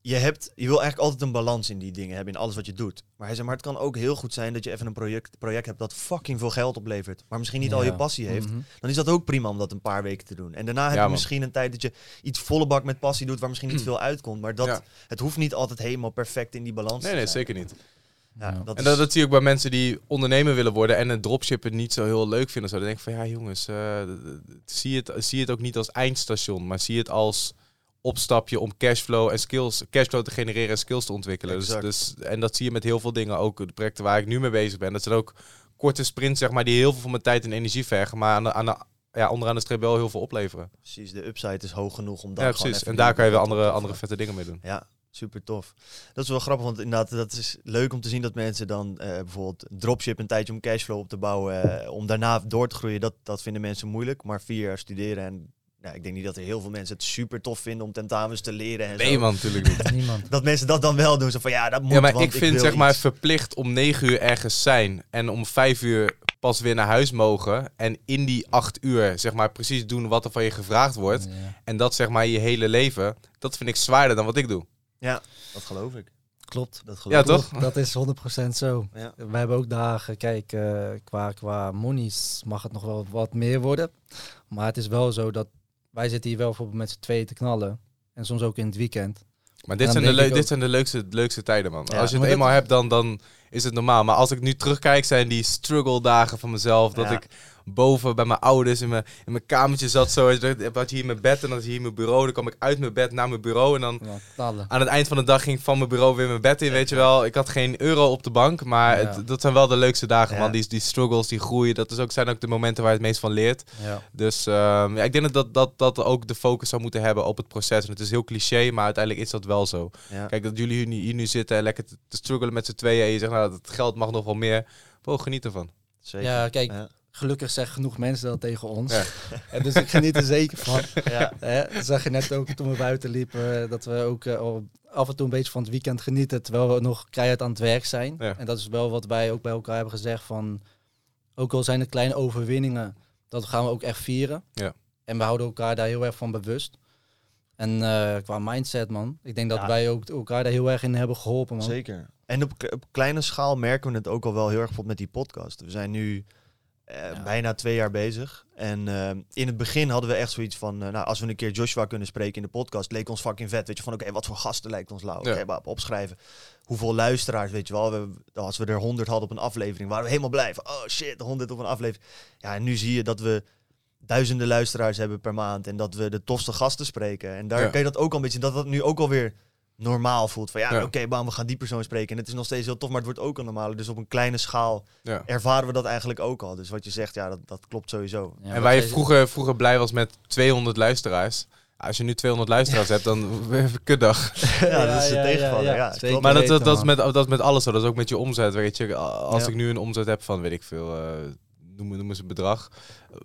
je, hebt, je wil eigenlijk altijd een balans in die dingen hebben, in alles wat je doet. Maar hij zei, maar het kan ook heel goed zijn dat je even een project, project hebt dat fucking veel geld oplevert, maar misschien niet al je passie heeft. Mhm. Dan is dat ook prima om dat een paar weken te doen. En daarna heb je man. misschien een tijd dat je iets volle bak met passie doet, waar misschien niet veel uitkomt. Maar dat, Ja. het hoeft niet altijd helemaal perfect in die balans Nee, te nee, zijn. zeker niet. Ja, Ja. dat En is- dat, dat zie je ook bij mensen die ondernemer willen worden en het dropshippen niet zo heel leuk vinden. Zo. Dan denk ik van ja jongens, eh, zie, het, zie het ook niet als eindstation, maar zie het als opstapje om cashflow en skills, cashflow te genereren en skills te ontwikkelen. Dus, dus, en dat zie je met heel veel dingen. Ook de projecten waar ik nu mee bezig ben. Dat zijn ook korte sprints, zeg maar, die heel veel van mijn tijd en energie vergen. Maar aan de, aan de, ja, onderaan de streep wel heel veel opleveren. Precies, de upside is hoog genoeg om daar Ja, precies. En daar kan je weer andere, andere vette dingen mee doen. Ja, super tof. Dat is wel grappig, want inderdaad, dat is leuk om te zien dat mensen dan eh, bijvoorbeeld dropship een tijdje om cashflow op te bouwen, eh, om daarna door te groeien, dat, dat vinden mensen moeilijk. Maar vier jaar studeren en ja, ik denk niet dat er heel veel mensen het super tof vinden om tentamens te leren en Nee zo. man, natuurlijk niet. Niemand. Dat mensen dat dan wel doen, zo van ja, dat moet, Ja, maar want ik vind zeg maar iets. verplicht om negen uur ergens zijn en om vijf uur pas weer naar huis mogen. En in die acht uur, zeg maar, precies doen wat er van je gevraagd wordt. Ja. En dat zeg maar je hele leven. Dat vind ik zwaarder dan wat ik doe. Dat geloof ik. Klopt. Dat geloof Ja, ik. toch? Klopt, Dat is 100% zo. Ja. We hebben ook dagen, kijk, eh, qua, qua monies mag het nog wel wat meer worden. Maar het is wel zo dat wij zitten hier wel bijvoorbeeld met z'n tweeën te knallen. En soms ook in het weekend. Maar dit zijn, de, dit ook- zijn de leukste, leukste tijden, man. Ja, als je het dat- eenmaal hebt, dan, dan is het normaal. Maar als ik nu terugkijk, zijn die struggle dagen van mezelf. Dat Ja. ik boven bij mijn ouders in mijn, in mijn kamertje zat. Zo, Ik had hier mijn bed en dan had hier mijn bureau. Dan kwam ik uit mijn bed naar mijn bureau. En dan Ja, aan het eind van de dag ging ik van mijn bureau weer mijn bed in, weet je wel. Ik had geen euro op de bank, maar Ja. het, dat zijn wel de leukste dagen, Ja. man. Die, die struggles, die groeien, dat is ook, zijn ook de momenten waar je het meest van leert. Ja. Dus ehm, ja, ik denk dat, dat, dat ook de focus zou moeten hebben op het proces. En het is heel cliché, maar uiteindelijk is dat wel zo. Ja. Kijk, dat jullie hier nu, hier nu zitten en lekker te, te struggelen met z'n tweeën. En je zegt, nou, het geld mag nog wel meer. Bro, geniet ervan. Zeker. ja, kijk, Ja. Gelukkig zeggen genoeg mensen dat tegen ons. Ja. En dus ik geniet er zeker van. Ja. Hè, dat zag je net ook toen we buiten liepen, dat we ook eh, af en toe een beetje van het weekend genieten, terwijl we nog keihard aan het werk zijn. Ja. En dat is wel wat wij ook bij elkaar hebben gezegd van, ook al zijn het kleine overwinningen, dat gaan we ook echt vieren. Ja. En we houden elkaar daar heel erg van bewust. En eh, qua mindset, man, ik denk dat Ja. wij ook elkaar daar heel erg in hebben geholpen, man. Zeker. En op, op kleine schaal merken we het ook al wel heel erg bijvoorbeeld met die podcast. We zijn nu Ja. bijna twee jaar bezig. En eh, in het begin hadden we echt zoiets van, eh, nou, als we een keer Joshua kunnen spreken in de podcast, leek ons fucking vet. Weet je, van oké, wat voor gasten lijkt ons lauw? Oké, Ja. maar opschrijven. Hoeveel luisteraars, weet je wel. We, als we er 100 hadden op een aflevering, waren we helemaal blij. Van, oh shit, 100 op een aflevering. Ja, en nu zie je dat we duizenden luisteraars hebben per maand. En dat we de tofste gasten spreken. En daar Ja. kan je dat ook al een beetje, dat dat nu ook alweer normaal voelt. Van ja, Ja. oké, bam, we gaan die persoon spreken. En het is nog steeds heel tof, maar het wordt ook al normaal. Dus op een kleine schaal Ja. ervaren we dat eigenlijk ook al. Dus wat je zegt, ja, dat, dat klopt sowieso. Ja, en waar je vroeger, vroeger blij was met 200 luisteraars. Als je nu 200 luisteraars hebt, dan kutdag. Ja, dat is ja, tegenvaller. ja. Maar dat, dat, dat, is met, dat is met alles zo. Dat is ook met je omzet. Weet je, als Ja. ik nu een omzet heb van, weet ik veel, eh noem, noem eens een bedrag.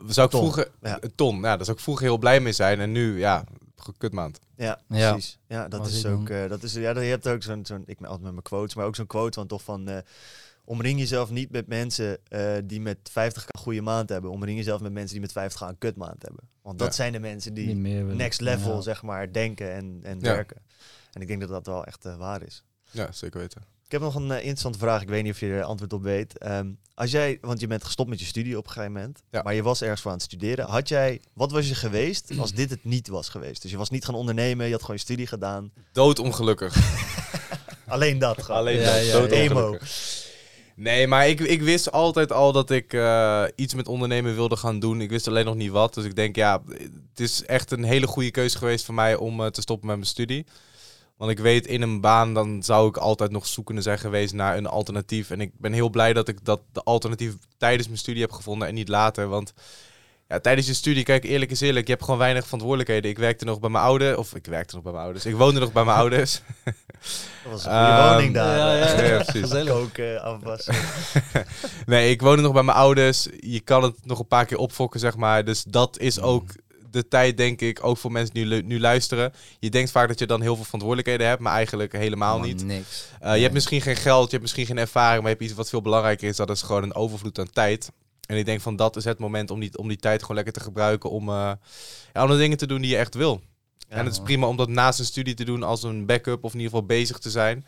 Zou ik Ton. vroeger, Ja. een ton, ja, daar zou ik vroeger heel blij mee zijn. En nu, ja, kutmaand. Ja, Ja. precies. Ja, dat Was is ook. eh, dat is, ja, dat- je hebt ook zo'n, zo'n. Ik ben altijd met mijn quotes, maar ook zo'n quote van toch van. eh, omring jezelf niet met mensen eh, die met 50 een goede maand hebben. Omring jezelf met mensen die met 50 een kutmaand hebben. Want dat Ja. zijn de mensen die next level, Ja. zeg maar, denken en, en Ja. werken. En ik denk dat dat wel echt waar is. Ja, zeker weten. Ik heb nog een eh, interessante vraag. Ik weet niet of je er antwoord op weet. Ehm, als jij, want je bent gestopt met je studie op een gegeven moment, Ja. maar je was ergens voor aan het studeren. Had jij, wat was je geweest als dit het niet was geweest? Dus je was niet gaan ondernemen, je had gewoon je studie gedaan. Doodongelukkig. Alleen dat gewoon. Alleen Ja, dat. ja, doodongelukkig. Nee, maar ik, ik wist altijd al dat ik eh, iets met ondernemen wilde gaan doen. Ik wist alleen nog niet wat. Dus ik denk, ja, het is echt een hele goede keuze geweest voor mij om eh, te stoppen met mijn studie. Want ik weet, in een baan dan zou ik altijd nog zoekende zijn geweest naar een alternatief. En ik ben heel blij dat ik dat de alternatief tijdens mijn studie heb gevonden en niet later. Want ja, tijdens je studie, kijk, eerlijk is eerlijk, je hebt gewoon weinig verantwoordelijkheden. Ik werkte nog bij mijn ouders, of ik werkte nog bij mijn ouders. Ik woonde nog bij mijn ouders. Dat was een goede Ehm, woning daar. ja, ja, ja, precies. Gezellig. Koken, afwassen. Nee, ik woonde nog bij mijn ouders. Je kan het nog een paar keer opfokken, zeg maar. Dus dat Mm. is ook de tijd, denk ik, ook voor mensen die nu, nu luisteren. Je denkt vaak dat je dan heel veel verantwoordelijkheden hebt, maar eigenlijk helemaal niet. Niks. Uh, je hebt misschien geen geld, je hebt misschien geen ervaring, maar je hebt iets wat veel belangrijker is. Dat is gewoon een overvloed aan tijd. En ik denk van dat is het moment om die, om die tijd gewoon lekker te gebruiken om, uh, ja, om de dingen te doen die je echt wil. en het is prima om dat naast een studie te doen als een backup of in ieder geval bezig te zijn.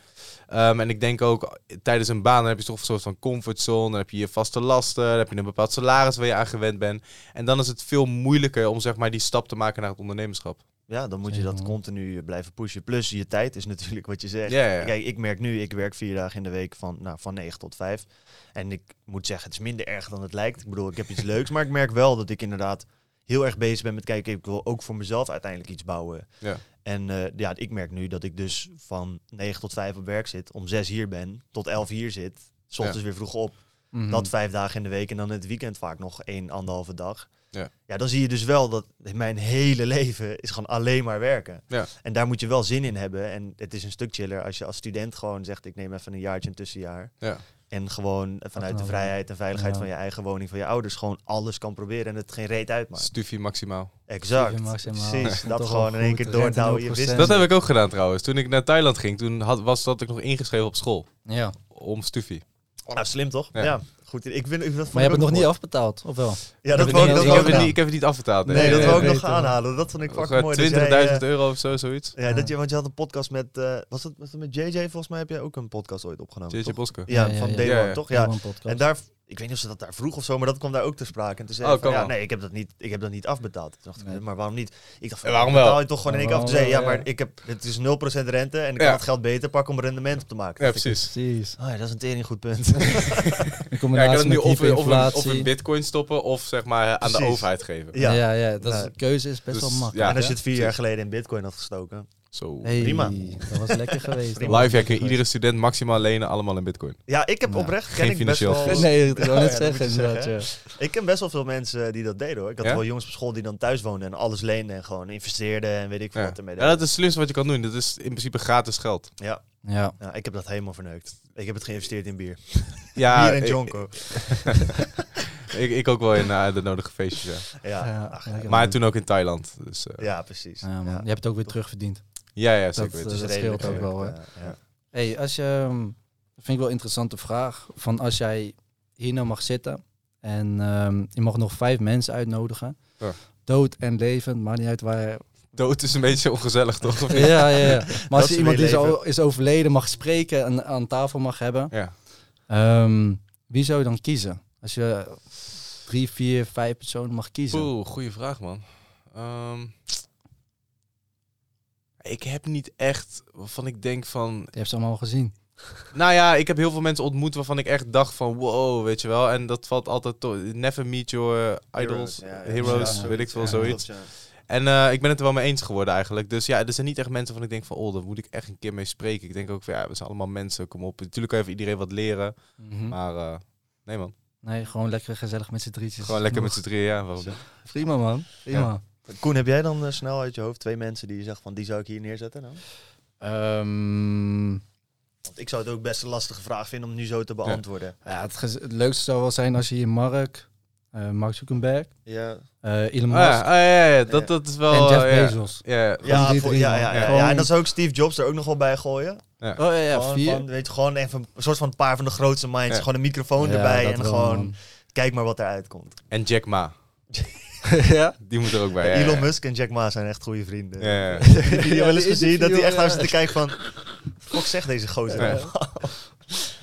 Um, en ik denk ook tijdens een baan dan heb je toch een soort van comfortzone. Dan heb je je vaste lasten, dan heb je een bepaald salaris waar je aan gewend bent. En dan is het veel moeilijker om zeg maar die stap te maken naar het ondernemerschap. Ja, dan moet je dat continu blijven pushen. Plus je tijd is natuurlijk wat je zegt. Ja, ja. Kijk, ik merk nu, ik werk vier dagen in de week van, nou, van 9 tot 5. En ik moet zeggen, het is minder erg dan het lijkt. Ik bedoel, ik heb iets leuks. Maar ik merk wel dat ik inderdaad heel erg bezig ben met kijken, ik wil ook voor mezelf uiteindelijk iets bouwen. Ja. En uh, ja, ik merk nu dat ik dus van 9 tot 5 op werk zit, om 6 hier ben, tot 11 hier zit, s ochtends Ja. weer vroeg op. Mhm. Dat vijf dagen in de week en dan het weekend vaak nog één, anderhalve dag. Ja. ja, dan zie je dus wel dat mijn hele leven is gewoon alleen maar werken. Ja. En daar moet je wel zin in hebben. En het is een stuk chiller als je als student gewoon zegt, ik neem even een jaartje een tussenjaar. Ja. En gewoon vanuit de vrijheid en veiligheid ja. van je eigen woning, van je ouders, gewoon alles kan proberen en het geen reet uitmaakt. Stufie maximaal. Exact. Stufie maximaal. Precies. Dat gewoon in één keer doordouwen. Je 0%. Dat heb ik ook gedaan trouwens. Toen ik naar Thailand ging, toen had, was dat ik nog ingeschreven op school. Ja. Om Stufie. Nou, slim toch? Ja. Ja. Goed. Ik vind, ik, dat Maar je hebt het nog niet afbetaald, of wel? Ja, dat wou heb ik het dat niet- ik, heb het niet, ik heb het niet afbetaald. Nee, dat nee, wou ik nog aanhalen. Dat vond ik fucking mooi. dat 20.000 jij, eh, euro of zo, zoiets. Ja, dat je, want je had een podcast met, eh, was, het, was het met JJ? Volgens mij heb jij ook een podcast ooit opgenomen. JJ? Boske. Ja, Ja, ja, van ja. Day Ja, One, ja. toch? Ja. En daar, ik weet niet of ze dat daar vroeg of zo, maar dat kwam daar ook ter sprake. En toen zei Oh, van, ja, nee, ik heb dat niet, ik heb dat niet afbetaald. Toen dacht ik, Nee. maar waarom niet? Ik dacht, van, waarom betaal wel? je toch gewoon in één keer af. Toen zei ja, maar ik heb, het is 0% rente en ik kan het geld beter pakken om rendement op te maken. Ja, ik, precies. Precies. Oh ja, dat is een tering goed punt. Ik combinatie kan het nu met of, in- of, in- of in bitcoin stoppen of zeg maar aan de overheid geven. Ja. Ja, ja, dat is, de keuze is best dus, wel makkelijk. ja. en als je het vier jaar geleden in bitcoin had gestoken. Zo. Hey, Prima. Dat was lekker geweest. Prima. Live hacken, iedere student maximaal lenen, allemaal in bitcoin. Ja, ik heb Ja. oprecht, ken Geen ik best financieel wel... stress. Nee, ik wil Ja, net ja, zeggen. ja. Ik ken best wel veel mensen die dat deden hoor. Ik had Ja? wel jongens op school die dan thuis woonden en alles leenden en gewoon investeerden en weet ik veel Ja. wat ermee ja, dat is het slimste wat je kan doen. Dat is in principe gratis geld. Ja, Ja. ja, ik heb dat helemaal verneukt. Ik heb het geïnvesteerd in bier. Ja, bier en ik, jonko. ik, ik ook wel in eh, de nodige feestjes, ja. Ja, Ja, ach, lekker. ja. Maar toen ook in Thailand. Dus, eh, ja, precies. Ja, man. Ja. Je hebt het ook weer terugverdiend. ja, ja, Dat, zeker weten. is dat scheelt ook wel, hè. ja, ja. Hey, als je, ehm, dat vind ik wel een interessante vraag. Van als jij hier nou mag zitten en ehm, je mag nog vijf mensen uitnodigen. Ja. Dood en levend, maakt niet uit waar. Dood is een beetje ongezellig, toch? Ja, ja, ja. Maar als iemand die weer zo leven. is overleden mag spreken en aan tafel mag hebben. Ja. ehm, wie zou je dan kiezen? Als je drie, vier, vijf personen mag kiezen. Oeh, goede vraag, man. Ehm, ik heb niet echt waarvan ik denk van... Je hebt ze allemaal al gezien. Nou ja, ik heb heel veel mensen ontmoet waarvan ik echt dacht van wow, weet je wel. En dat valt altijd... to- Never meet your idols, heroes, ja, weet ik veel, ja, zoiets. ja. En eh, ik ben het er wel mee eens geworden eigenlijk. Dus ja, er zijn niet echt mensen van ik denk van, oh, daar moet ik echt een keer mee spreken. Ik denk ook van, ja, we zijn allemaal mensen, kom op. Natuurlijk kan je van iedereen wat leren, Mhm. maar eh, nee man. Nee, gewoon lekker gezellig met z'n drietjes. Gewoon lekker met z'n drieën, ja. Waarom? Prima man, prima. Koen, heb jij dan eh, snel uit je hoofd twee mensen die je zegt van die zou ik hier neerzetten? Nou? Ehm, Want ik zou het ook best een lastige vraag vinden om nu zo te beantwoorden. ja, het, gez- het leukste zou wel zijn als je hier Mark, eh Mark Zuckerberg, Ja, eh Elon Ah, Musk ja, ah, ja, ja, dat, dat is wel... en Jeff eh, ja. Bezos. Ja, ja. ja, voor- ja, ja, ja, Ja. ja. En dan zou ik Steve Jobs er ook nog wel bij gooien. Oh ja, ja gewoon, vier. van, weet je, gewoon even een soort van een paar van de grootste minds. Ja. Gewoon een microfoon Ja, erbij en gewoon man. kijk maar wat eruit komt. En Jack Ma, ja? die moet er ook bij. ja, Elon ja. Musk en Jack Ma zijn echt goede vrienden. Ja, ja. Die wel eens gezien? Dat hij echt ja. naar zit te kijken van... Fuck, zeg deze gozer.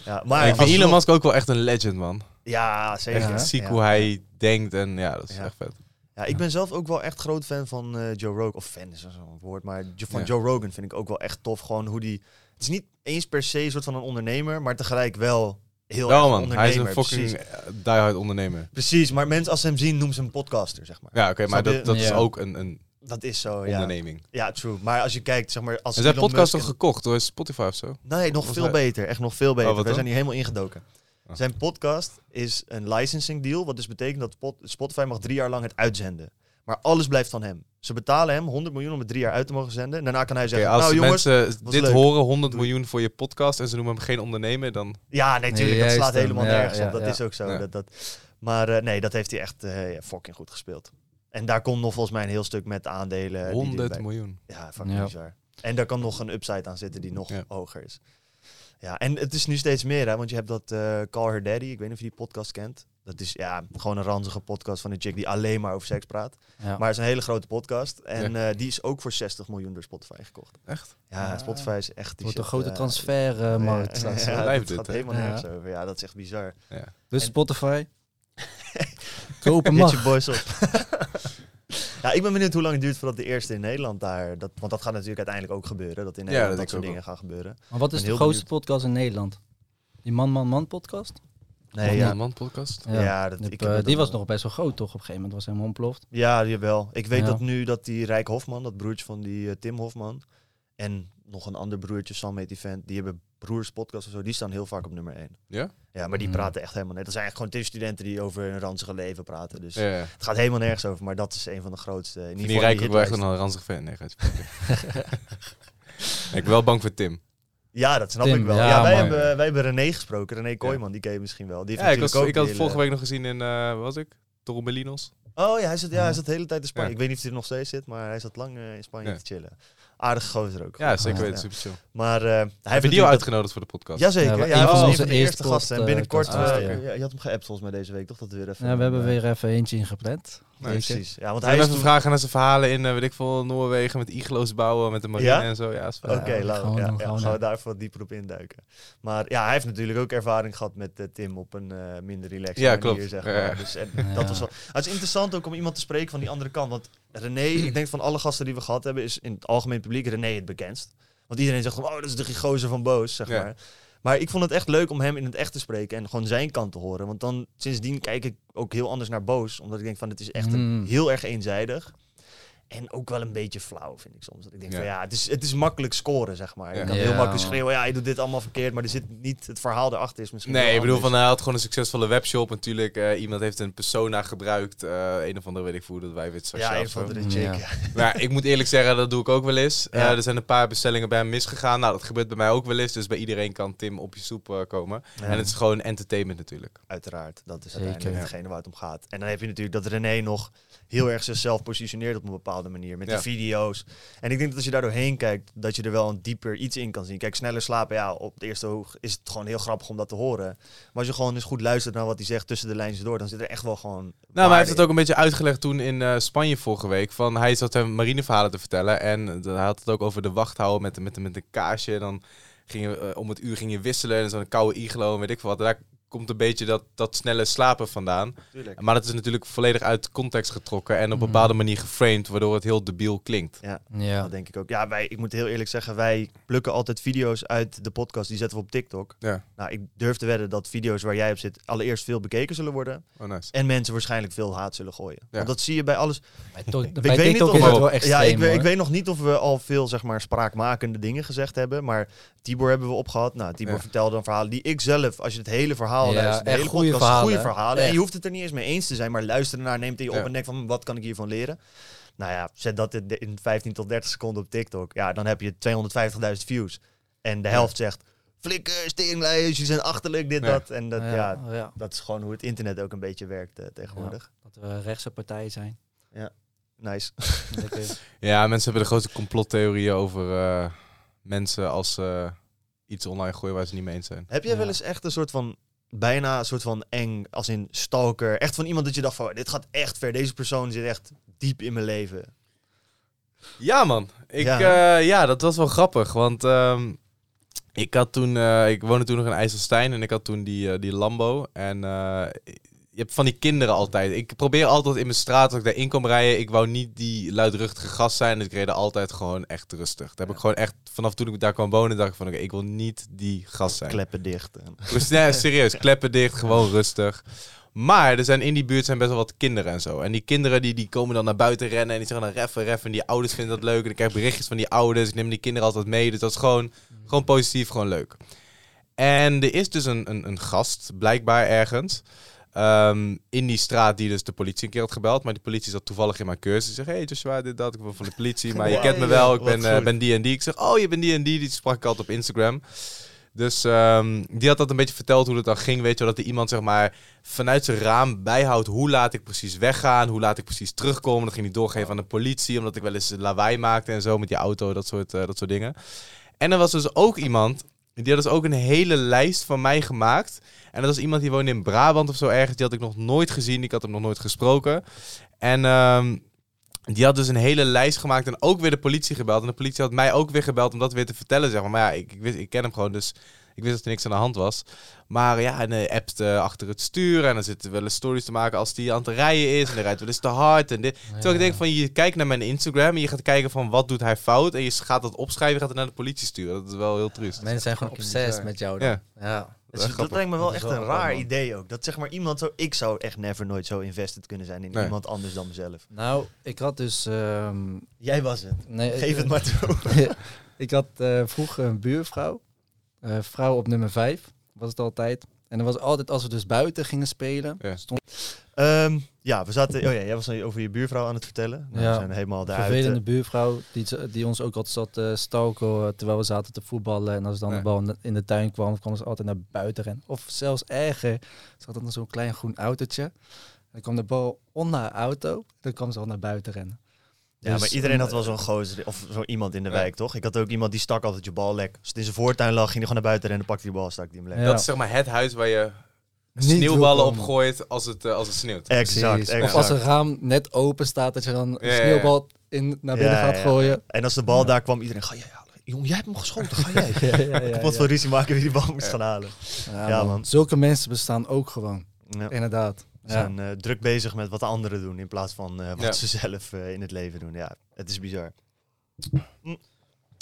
Ja. Ja, maar ik vind Elon Musk ook wel echt een legend, man. Ja, zeker. Echt Ja. ziek Ja. hoe hij denkt en ja, dat is Ja. echt vet. Ja, ik ben zelf ook wel echt groot fan van eh, Joe Rogan. Of fan is zo'n woord, maar van Ja. Joe Rogan vind ik ook wel echt tof. Gewoon hoe die... Het is niet eens per se een soort van een ondernemer, maar tegelijk wel heel een man, ondernemer. hij is een fucking Precies. eh, diehard ondernemer. Precies, maar mensen als ze hem zien noemen ze hem podcaster, zeg maar. Ja, oké, maar dat, dat is Ja. ook een, een Dat is zo, ja. onderneming. Ja, true. Maar als je kijkt, zeg maar, als En zijn Elon podcast Musk toch gekocht door Spotify of zo? Nee, nog veel hij- beter. Echt nog veel beter. Oh, Wij zijn hier helemaal ingedoken. Oh. Zijn podcast is een licensing deal, wat dus betekent dat Pot- Spotify mag drie jaar lang het uitzenden. Maar alles blijft van hem. Ze betalen hem 100 miljoen om het drie jaar uit te mogen zenden. En daarna kan hij zeggen, als nou jongens... mensen dit leuk. horen, 100 Doei. miljoen voor je podcast en ze noemen hem geen ondernemer, dan... Ja, nee, Nee, tuurlijk, dat slaat helemaal Ja, nergens ja, op. Dat ja. is ook zo. Ja. Dat, dat, maar eh, nee, dat heeft hij echt eh, fucking goed gespeeld. En daar komt nog volgens mij een heel stuk met aandelen. die 100 erbij- miljoen. Ja, fucking Ja. bizar. En daar kan nog een upside aan zitten die nog Ja. hoger is. Ja, en het is nu steeds meer, hè, want je hebt dat eh Call Her Daddy, ik weet niet of je die podcast kent. Dat is ja, gewoon een ranzige podcast van een chick die alleen maar over seks praat. Ja. Maar het is een hele grote podcast. En eh, die is ook voor 60 miljoen door Spotify gekocht. Echt? Ja, Ja. Spotify is echt... het die wordt een grote eh, transfermarkt. ja, straks, ja, dat gaat helemaal Ja. nergens over. Ja, dat is echt bizar. Dus En- Spotify. Mag. je boys op. ja, ik ben benieuwd hoe lang het duurt voordat de eerste in Nederland daar... Dat, want dat gaat natuurlijk uiteindelijk ook gebeuren. Dat in Ja, Nederland dat soort dingen gaan gebeuren. Maar wat is de grootste benieuwd. podcast in Nederland? Die Man Man Man podcast? Nee, Man, ja. man, man podcast? Ja, dat- Die ik heb, heb eh, die was wel. nog best wel groot toch? Op een gegeven moment was hij helemaal ontploft. Ja, jawel. Ik weet Ja. dat nu dat die Rijk Hofman, dat broertje van die eh, Tim Hofman, en nog een ander broertje, Sam heet die vent, die hebben broers podcast of zo, die staan heel vaak op nummer 1. Ja? Ja, maar die Hmm. praten echt helemaal net. Dat zijn eigenlijk gewoon studenten die over hun ranzige leven praten. Dus Ja, ja. het gaat helemaal nergens over, maar dat is een van de grootste. In Ik ieder die geval Rijk ook wel echt een ranzig fan. Nee, gaat Ik ben wel bang voor Tim. Ja, dat snap Tim, ik wel. ja, Ja, wij, man. hebben, wij hebben René gesproken, René Kooijman, die ken je misschien wel. Die heeft Ja, ik, was, ik had die vorige hele- week nog gezien in, eh wat was ik? Torremolinos. Oh ja, hij zit, ja, hij zit de hele tijd in Spanje. Ja. Ik weet niet of hij er nog steeds zit, maar hij zat lang eh, in Spanje Ja. te chillen. Aardige gozer ook. Ja, zeker weten. Super chill. Maar eh, hij heeft die al uitgenodigd voor de podcast? Jazeker. Ja, Ja, hij was een onze van de eerste eerste gasten. En binnenkort, eh, je had hem geappt volgens mij deze week, toch? Dat we weer even... Ja, we hebben eh, weer even eentje ingepland. Nee. Precies. Ja, want Hij even toen- vragen naar zijn verhalen in, eh, weet ik veel, Noorwegen met iglo's bouwen, met de marine Ja? en zo. Ja, is Oké, vet. Ja, laten we- gewoon ja, doen, ja, gewoon gaan we doen. daar even wat dieper op induiken. Maar ja, hij heeft natuurlijk ook ervaring gehad met Tim op een eh, minder relaxed Ja, manier, klopt. zeg Ja, maar. ja. Dus, en, Ja. dat was wel, het is interessant ook om iemand te spreken van die andere kant. Want René, ik denk van alle gasten die we gehad hebben, is in het algemeen publiek René het bekendst. Want iedereen zegt van, oh, dat is de gigozer van Boos, zeg Ja. maar. Maar ik vond het echt leuk om hem in het echt te spreken en gewoon zijn kant te horen. Want dan sindsdien kijk ik ook heel anders naar Boos. Omdat ik denk van, het is echt een, Mm. heel erg eenzijdig. En ook wel een beetje flauw, vind ik soms. Dat ik denk Ja. van ja, het is, het is makkelijk scoren, zeg maar. Je Ja. kan heel makkelijk schreeuwen, ja, je doet dit allemaal verkeerd. Maar er zit niet, het verhaal erachter is misschien Nee, ik bedoel, van, hij had gewoon een succesvolle webshop. Natuurlijk, eh, iemand heeft een persona gebruikt. eh, een of andere, weet ik hoe, dat wij weten. Ja, een van de chick. Maar ik moet eerlijk zeggen, dat doe ik ook wel eens. Eh, er zijn een paar bestellingen bij hem misgegaan. Nou, dat gebeurt bij mij ook wel eens. Dus bij iedereen kan Tim op je soep komen. Ja, En het is gewoon entertainment natuurlijk. uiteraard. Dat is Zeker, hetgene waar het om gaat. En dan heb je natuurlijk dat René nog heel erg zichzelf positioneert op een bepaalde manier. Met Ja. de video's. En ik denk dat als je daar doorheen kijkt, dat je er wel een dieper iets in kan zien. Kijk, sneller slapen, ja, op het eerste oog is het gewoon heel grappig om dat te horen. Maar als je gewoon eens goed luistert naar wat hij zegt tussen de lijntjes door, dan zit er echt wel gewoon... Nou, maar hij heeft het ook een beetje uitgelegd toen in eh, Spanje vorige week. Van, hij zat hem marineverhalen te vertellen. En eh, hij had het ook over de wachthouden met, met, met een kaasje. Dan ging je, eh, om het uur ging je wisselen. En zo'n koude iglo en weet ik veel wat. Daar komt een beetje dat, dat snelle slapen vandaan. Tuurlijk. Maar dat is natuurlijk volledig uit context getrokken. En op een Mhm. bepaalde manier geframed. Waardoor het heel debiel klinkt. Ja. Dat denk ik ook. Ja, wij, ik moet heel eerlijk zeggen, wij plukken altijd video's uit de podcast. Die zetten we op TikTok. Ja. Nou, ik durf te wedden dat video's waar jij op zit allereerst veel bekeken zullen worden. Oh, nice. En mensen waarschijnlijk veel haat zullen gooien. Ja. Want dat zie je bij alles. Bij, to- Ik bij weet niet TikTok of is we- het wel extreem, ja, ik, weet- ik weet nog niet of we al veel zeg maar, spraakmakende dingen gezegd hebben. Maar Tibor hebben we opgehad. Nou, Tibor Ja. vertelde dan verhalen die ik zelf, als je het hele verhaal Ja, luistert, de echt goede verhalen, goede hè? verhalen. En je hoeft het er niet eens mee eens te zijn, maar luister ernaar, neemt hij op Ja. en denkt van, wat kan ik hiervan leren? Nou ja, zet dat in, in 15 tot 30 seconden op TikTok. Ja, dan heb je 250.000 views. En de helft zegt, flikker, steringlijers, je zijn achterlijk, dit, Ja. dat. En dat, ja, ja. dat is gewoon hoe het internet ook een beetje werkt eh, tegenwoordig. Dat we rechtse partij zijn. Nice. Lekker. Ja, mensen hebben de grote complottheorieën over eh, mensen als ze iets online gooien waar ze niet mee eens zijn. Heb jij Ja. wel eens echt een soort van bijna een soort van eng, als in stalker, echt van iemand dat je dacht van dit gaat echt ver, deze persoon zit echt diep in mijn leven. Ja, man. Ik, Ja. ja. ja, dat was wel grappig. Want ehm, ik had toen, eh, ik woonde toen nog in IJsselstein en ik had toen die, eh, die Lambo. En eh, je hebt van die kinderen altijd. Ik probeer altijd in mijn straat, als ik daarin kom rijden, ik wou niet die luidruchtige gast zijn. Dus ik reed altijd gewoon echt rustig. Daar heb ik gewoon echt, vanaf toen ik daar kwam wonen, dacht ik van oké, ik wil niet die gast zijn. Kleppen dicht. Dus nee, serieus, kleppen dicht, gewoon rustig. Maar er zijn in die buurt zijn best wel wat kinderen en zo. En die kinderen die, die komen dan naar buiten rennen en die zeggen dan reffen, reffen. En die ouders vinden dat leuk. En ik krijg berichtjes van die ouders. Ik neem die kinderen altijd mee. Dus dat is gewoon, gewoon positief, gewoon leuk. En er is dus een, een, een gast, blijkbaar ergens, ehm, in die straat die dus de politie een keer had gebeld. Maar die politie zat toevallig in mijn cursus. Die zegt, hey Joshua, dit, dat, ik ben van de politie. Maar je kent me wel, ik ben, eh, ben die en die. Ik zeg, oh, je bent die en die. Die sprak ik altijd op Instagram. Dus ehm, die had dat een beetje verteld hoe het dan ging. Weet je wel, dat er iemand zeg maar vanuit zijn raam bijhoudt hoe laat ik precies weggaan, hoe laat ik precies terugkomen. Dat ging hij doorgeven aan de politie, omdat ik wel eens lawaai maakte en zo met die auto, dat soort, eh, dat soort dingen. En er was dus ook iemand, die had dus ook een hele lijst van mij gemaakt. En dat was iemand die woonde in Brabant of zo ergens. Die had ik nog nooit gezien, ik had hem nog nooit gesproken. En ehm, die had dus een hele lijst gemaakt en ook weer de politie gebeld. En de politie had mij ook weer gebeld om dat weer te vertellen, zeg maar. Maar ja, ik, ik, wist, ik ken hem gewoon, dus ik wist dat er niks aan de hand was. Maar ja, en hij appt eh, achter het stuur en dan zitten wel eens stories te maken als hij aan het rijden is. En hij rijdt wel eens te hard en dit. Terwijl ik denk van, je kijkt naar mijn Instagram en je gaat kijken van wat doet hij fout. En je gaat dat opschrijven, je gaat het naar de politie sturen. Dat is wel heel triest. Mensen zijn gewoon bizar. met jou dan. Ja. Ja. Dat, is is- dat grappig. lijkt me wel echt wel een raar man. idee ook. Dat zeg maar iemand zo, ik zou echt never nooit zo invested kunnen zijn in Nee. iemand anders dan mezelf. Nou, ik had dus... ehm, Jij was het. nee, Geef eh, het maar toe. ik had eh, vroeger een buurvrouw. Eh, vrouw op nummer 5 was het altijd. En er was altijd, als we dus buiten gingen spelen, Ja. stond Ehm, ja, we zaten. Oh ja, jij was over je buurvrouw aan het vertellen. Nou, Ja. We zijn helemaal een daaruit. vervelende eh, buurvrouw die, die ons ook altijd zat te stalken eh, terwijl we zaten te voetballen. En als dan Ja. de bal in de- in de tuin kwam, kwam ze altijd naar buiten rennen. Of zelfs erger, ze had dan zo'n klein groen autootje. Dan kwam de bal onder haar auto, dan kwam ze al naar buiten rennen. Ja, Dus, maar iedereen had wel zo'n gozer of zo iemand in de Ja. wijk, toch? Ik had ook iemand die stak altijd je bal lek. Als het in zijn voortuin lag, ging hij gewoon naar buiten rennen, pakte die bal, stak die hem lek. Ja. Dat is zeg maar het huis waar je Niet sneeuwballen opgooit als het, eh, als het sneeuwt. Exact, exact. Of als een raam net open staat, dat je dan een sneeuwbal in, naar binnen Ja, gaat ja. gooien. En als de bal daar kwam, iedereen, ga jij halen? Jongen, jij hebt hem geschoten, ga jij? Ja, ja, ja, Kapot ja. veel ruzie maken wie die bal moest gaan halen. Ja, Ja, man. man. Zulke mensen bestaan ook gewoon. Ja. Inderdaad. Ze Ja. zijn eh, druk bezig met wat de anderen doen in plaats van eh, wat Ja. ze zelf eh, in het leven doen. Ja, het is bizar. Hm.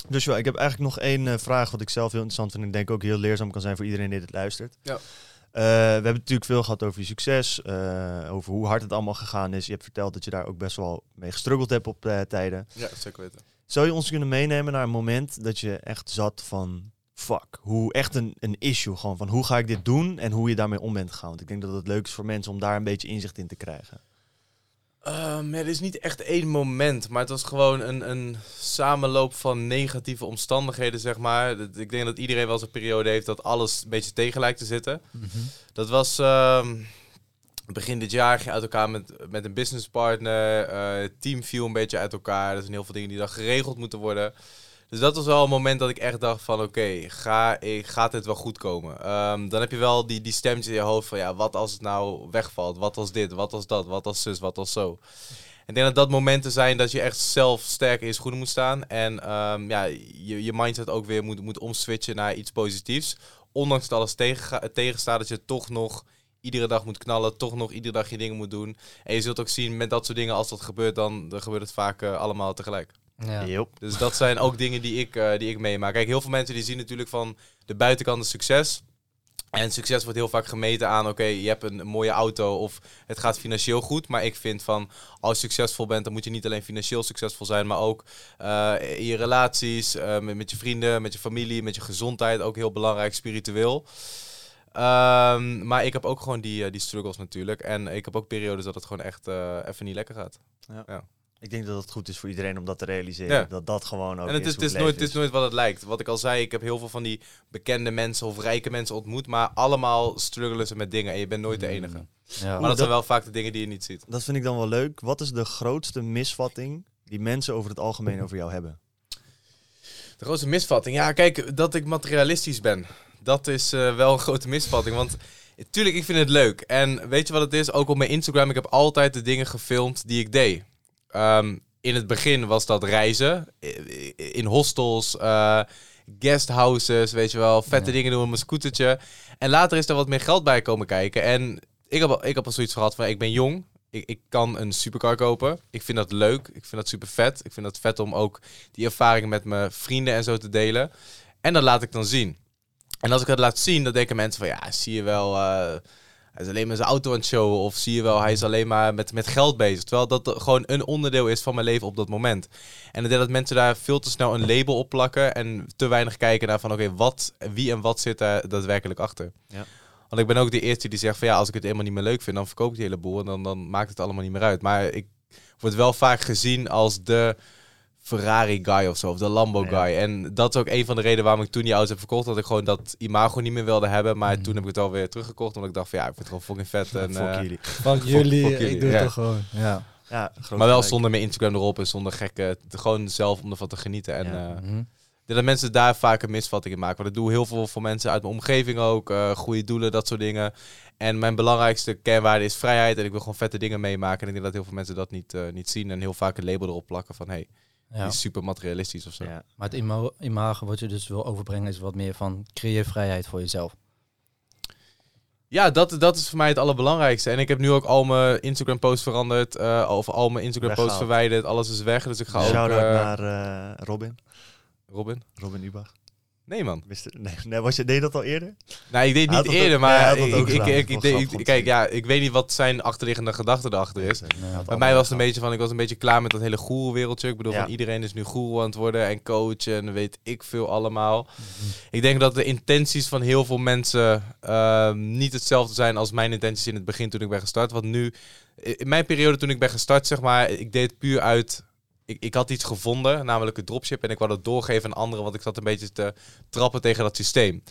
Dus ja, ik heb eigenlijk nog één eh, vraag wat ik zelf heel interessant vind en ik denk ook heel leerzaam kan zijn voor iedereen die dit luistert. Ja. Eh, we hebben natuurlijk veel gehad over je succes, eh, over hoe hard het allemaal gegaan is. Je hebt verteld dat je daar ook best wel mee gestruggeld hebt op eh, tijden. Ja, zeker weten. Zou je ons kunnen meenemen naar een moment dat je echt zat van fuck, hoe echt een, een issue gewoon van hoe ga ik dit doen en hoe je daarmee om bent gegaan? Want ik denk dat het leuk is voor mensen om daar een beetje inzicht in te krijgen. Ehm, er is niet echt één moment, maar het was gewoon een, een samenloop van negatieve omstandigheden, zeg maar. Ik denk dat iedereen wel eens een periode heeft dat alles een beetje tegen lijkt te zitten. Mhm. Dat was ehm, begin dit jaar, ging uit elkaar met, met een businesspartner. eh het team viel een beetje uit elkaar. Er zijn heel veel dingen die dan geregeld moeten worden. Dus dat was wel een moment dat ik echt dacht van oké, ga, gaat dit wel goed komen? Ehm, dan heb je wel die, die stemmetjes in je hoofd van ja, wat als het nou wegvalt? Wat als dit? Wat als dat? Wat als zus? Wat als zo? Ik denk dat dat momenten zijn dat je echt zelf sterk in je schoenen moet staan. En ehm, ja, je, je mindset ook weer moet, moet omswitchen naar iets positiefs. Ondanks dat alles tegen, tegenstaat, dat je toch nog iedere dag moet knallen. Toch nog iedere dag je dingen moet doen. En je zult ook zien met dat soort dingen, als dat gebeurt, dan, dan gebeurt het vaak eh, allemaal tegelijk. Ja. Dus dat zijn ook dingen die ik, eh, die ik meemaak. Kijk, heel veel mensen die zien natuurlijk van de buitenkant het succes. En succes wordt heel vaak gemeten aan, oké, je hebt een, mooie auto of het gaat financieel goed. Maar ik vind van, als je succesvol bent, dan moet je niet alleen financieel succesvol zijn, maar ook eh, in je relaties, eh, met, met je vrienden, met je familie, met je gezondheid. Ook heel belangrijk, spiritueel. Ehm, maar ik heb ook gewoon die, die struggles natuurlijk. En ik heb ook periodes dat het gewoon echt eh, even niet lekker gaat. Ik denk dat het goed is voor iedereen om dat te realiseren. Ja. Dat dat gewoon ook En het is het, is nooit, het is nooit wat het lijkt. Wat ik al zei, ik heb heel veel van die bekende mensen of rijke mensen ontmoet. Maar allemaal struggelen ze met dingen. En je bent nooit de enige. Ja. Maar dat, dat- zijn wel vaak de dingen die je niet ziet. Dat vind ik dan wel leuk. Wat is de grootste misvatting die mensen over het algemeen over jou hebben? De grootste misvatting. Ja, kijk, dat ik materialistisch ben. Dat is eh, wel een grote misvatting. Want tuurlijk, ik vind het leuk. En weet je wat het is? Ook op mijn Instagram, ik heb altijd de dingen gefilmd die ik deed. Ehm, in het begin was dat reizen. In hostels, eh guesthouses, weet je wel. Vette Ja. dingen doen met mijn scootertje. En later is er wat meer geld bij komen kijken. En ik heb, al- ik heb al zoiets gehad van, ik ben jong. Ik, ik kan een supercar kopen. Ik vind dat leuk. Ik vind dat super vet. Ik vind dat vet om ook die ervaringen met mijn vrienden en zo te delen. En dat laat ik dan zien. En als ik dat laat zien, dan denken mensen van ja, zie je wel, eh, hij is alleen maar zijn auto aan het showen. Of zie je wel, hij is alleen maar met, met geld bezig. Terwijl dat gewoon een onderdeel is van mijn leven op dat moment. En ik denk dat mensen daar veel te snel een label op plakken. En te weinig kijken naar van oké, wat, wie en wat zit daar daadwerkelijk achter. Ja. Want ik ben ook de eerste die zegt van ja, als ik het helemaal niet meer leuk vind, dan verkoop ik die hele boel. En dan, dan maakt het allemaal niet meer uit. Maar ik word wel vaak gezien als de Ferrari guy of zo, of de Lambo Ja. guy. En dat is ook een van de redenen waarom ik toen die auto's heb verkocht, dat ik gewoon dat imago niet meer wilde hebben. Maar Mhm. toen heb ik het alweer teruggekocht, omdat ik dacht van ja, ik vind het gewoon fucking vet. En, Fuck eh, jullie. Fuck jullie, fuck jullie, ik doe ja. het toch gewoon. Ja. Ja, maar wel gelijk. zonder mijn Instagram erop en zonder gekke, gewoon zelf om ervan te genieten. En Ja. eh, Mhm. dat mensen daar vaak een misvatting in maken. Want ik doe heel veel voor mensen uit mijn omgeving ook. eh, goede doelen, dat soort dingen. En mijn belangrijkste kernwaarde is vrijheid. En ik wil gewoon vette dingen meemaken. En ik denk dat heel veel mensen dat niet, eh, niet zien. En heel vaak een label erop plakken van... Hey, Ja. die is super materialistisch of zo. Ja. Maar het ima- imago wat je dus wil overbrengen is wat meer van creëer vrijheid voor jezelf. Ja, dat, dat is voor mij het allerbelangrijkste. En ik heb nu ook al mijn Instagram posts veranderd. eh of al mijn Instagram posts Weggehaald. verwijderd. Alles is weg. Dus ik ga ook... Shout-out eh, naar eh, Robin. Robin? Robin Ubach. Nee, man. Wist nee, nee, was je, deed je dat al eerder? Nou, ik deed niet eerder, ook- maar ik, ik, deed- kijk, ja, ik weet niet wat zijn achterliggende gedachte erachter is. Bij mij was het een beetje van, ik was een beetje klaar met dat hele goeroe-wereldje. Ik bedoel, Ja. van iedereen is nu goeroe aan het worden en coach en weet ik veel allemaal. Ik denk dat de intenties van heel veel mensen ehm, niet hetzelfde zijn als mijn intenties in het begin toen ik ben gestart. Want nu, in mijn periode toen ik ben gestart, zeg maar, ik deed het puur uit... Ik, ik had iets gevonden, namelijk het dropship. En ik wou dat doorgeven aan anderen, want ik zat een beetje te trappen tegen dat systeem.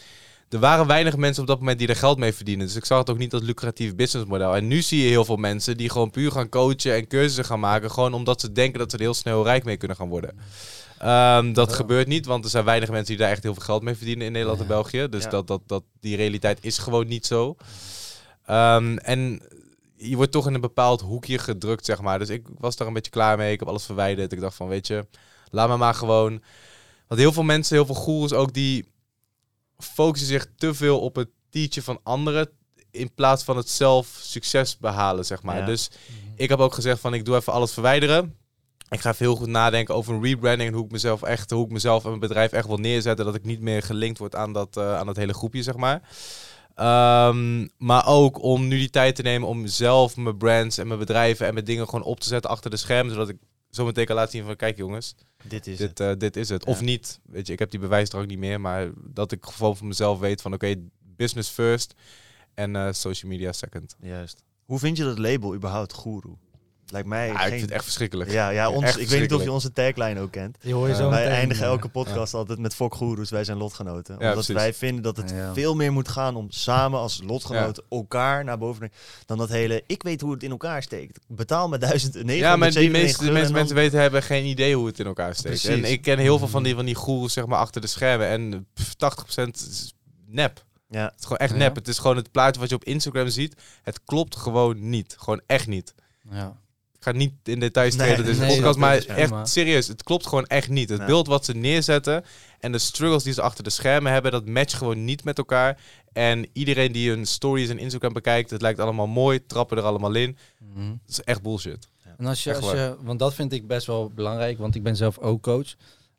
er waren weinig mensen op dat moment die er geld mee verdienen. Dus ik zag het ook niet als lucratief businessmodel. En nu zie je heel veel mensen die gewoon puur gaan coachen en cursussen gaan maken. Gewoon omdat ze denken dat ze er heel snel rijk mee kunnen gaan worden. Ehm, dat gebeurt niet, want er zijn weinig mensen die daar echt heel veel geld mee verdienen in Nederland en België. Dus Ja. dat, dat, dat, die realiteit is gewoon niet zo. Ehm, en je wordt toch in een bepaald hoekje gedrukt, zeg maar. Dus ik was daar een beetje klaar mee. Ik heb alles verwijderd. Ik dacht van, weet je, laat me maar gewoon... Want heel veel mensen, heel veel goeroes ook, die focussen zich te veel op het teachen van anderen... in plaats van het zelf succes behalen, zeg maar. Ja. Dus ik heb ook gezegd van, ik doe even alles verwijderen. Ik ga even heel goed nadenken over een rebranding en hoe ik mezelf echt, hoe ik mezelf en mijn bedrijf echt wil neerzetten. Dat ik niet meer gelinkt word aan dat, eh, aan dat hele groepje, zeg maar. Ehm, maar ook om nu die tijd te nemen om zelf mijn brands en mijn bedrijven en mijn dingen gewoon op te zetten achter de schermen. Zodat ik zo meteen kan laten zien van, kijk jongens, Dit is dit, het. eh, dit is het. Of niet. Weet je, ik heb die bewijsdrang niet meer. Maar dat ik gewoon voor mezelf weet van, oké, business first en eh, social media second. Juist. Hoe vind je dat label überhaupt, Guru? Lijkt mij Ja, ik vind het echt verschrikkelijk. Ja, ja ons, Echt ik weet niet of je onze tagline ook kent. Die hoor je Ja. zo Wij meteen. eindigen elke podcast altijd met Fok Goeroes, wij zijn lotgenoten. Omdat precies. wij vinden dat het Ja. veel meer moet gaan om samen als lotgenoten elkaar naar boven te brengen. Dan dat hele, ik weet hoe het in elkaar steekt. Betaal me 1000, Ja, maar die meeste, de meeste dan- mensen weten hebben geen idee hoe het in elkaar steekt. Precies. En ik ken heel veel van die, van die goeroes zeg maar achter de schermen. En pff, 80% is nep. Ja, Het is gewoon echt Ja. nep. Het is gewoon het plaatje wat je op Instagram ziet. Het klopt gewoon niet. Gewoon echt niet. Ja. Ik ga niet in details Nee, treden, dus nee, podcast, dat maar is echt serieus. Het klopt gewoon echt niet. Het beeld wat ze neerzetten en de struggles die ze achter de schermen hebben, dat matcht gewoon niet met elkaar. En iedereen die hun stories en Instagram bekijkt, het lijkt allemaal mooi, trappen er allemaal in. Het is echt bullshit. En als je, als je, want dat vind ik best wel belangrijk, want ik ben zelf ook coach.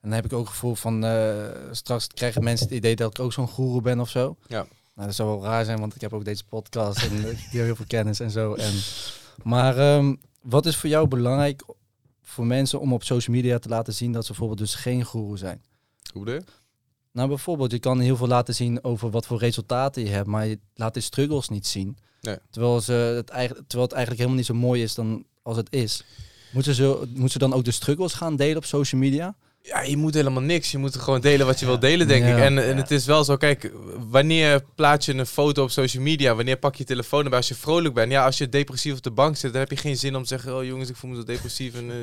En dan heb ik ook het gevoel van, eh, straks krijgen mensen het idee dat ik ook zo'n goeroe ben of zo. Ja. Nou, dat zou wel raar zijn, want ik heb ook deze podcast en ik deel heel veel kennis en zo. En, maar ehm, wat is voor jou belangrijk voor mensen om op social media te laten zien dat ze bijvoorbeeld dus geen goeroe zijn? Hoe je? Nou, bijvoorbeeld, je kan heel veel laten zien over wat voor resultaten je hebt, maar je laat de struggles niet zien. Nee. Terwijl, ze het eigenlijk, terwijl het eigenlijk helemaal niet zo mooi is dan als het is. Moeten ze, moeten ze dan ook de struggles gaan delen op social media? Ja, je moet helemaal niks. Je moet gewoon delen wat je wil delen, denk Ja. ik. En, en Ja. het is wel zo, kijk, wanneer plaats je een foto op social media? Wanneer pak je je telefoon erbij als je vrolijk bent? Ja, als je depressief op de bank zit, dan heb je geen zin om te zeggen... Oh jongens, ik voel me zo depressief. En, eh,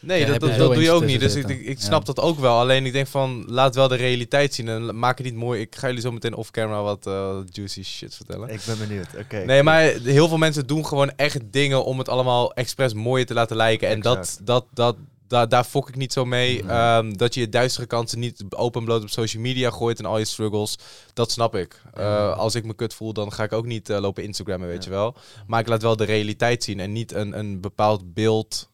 nee, Ja, dat, dat, doe je ook niet. Dus ik, ik, snap Ja. dat ook wel. Alleen ik denk van, laat wel de realiteit zien. En maak het niet mooi. Ik ga jullie zo meteen off-camera wat eh, juicy shit vertellen. ik ben benieuwd. Oké. Nee, maar heel veel mensen doen gewoon echt dingen om het allemaal expres mooier te laten lijken. En dat, dat, dat, daar daar fok ik niet zo mee. Nee. Ehm, dat je je duistere kanten niet open bloot op social media gooit en al je struggles. Dat snap ik. Eh, als ik me kut voel, dan ga ik ook niet eh, lopen Instagrammen, weet Ja. je wel. Maar ik laat wel de realiteit zien en niet een, een bepaald beeld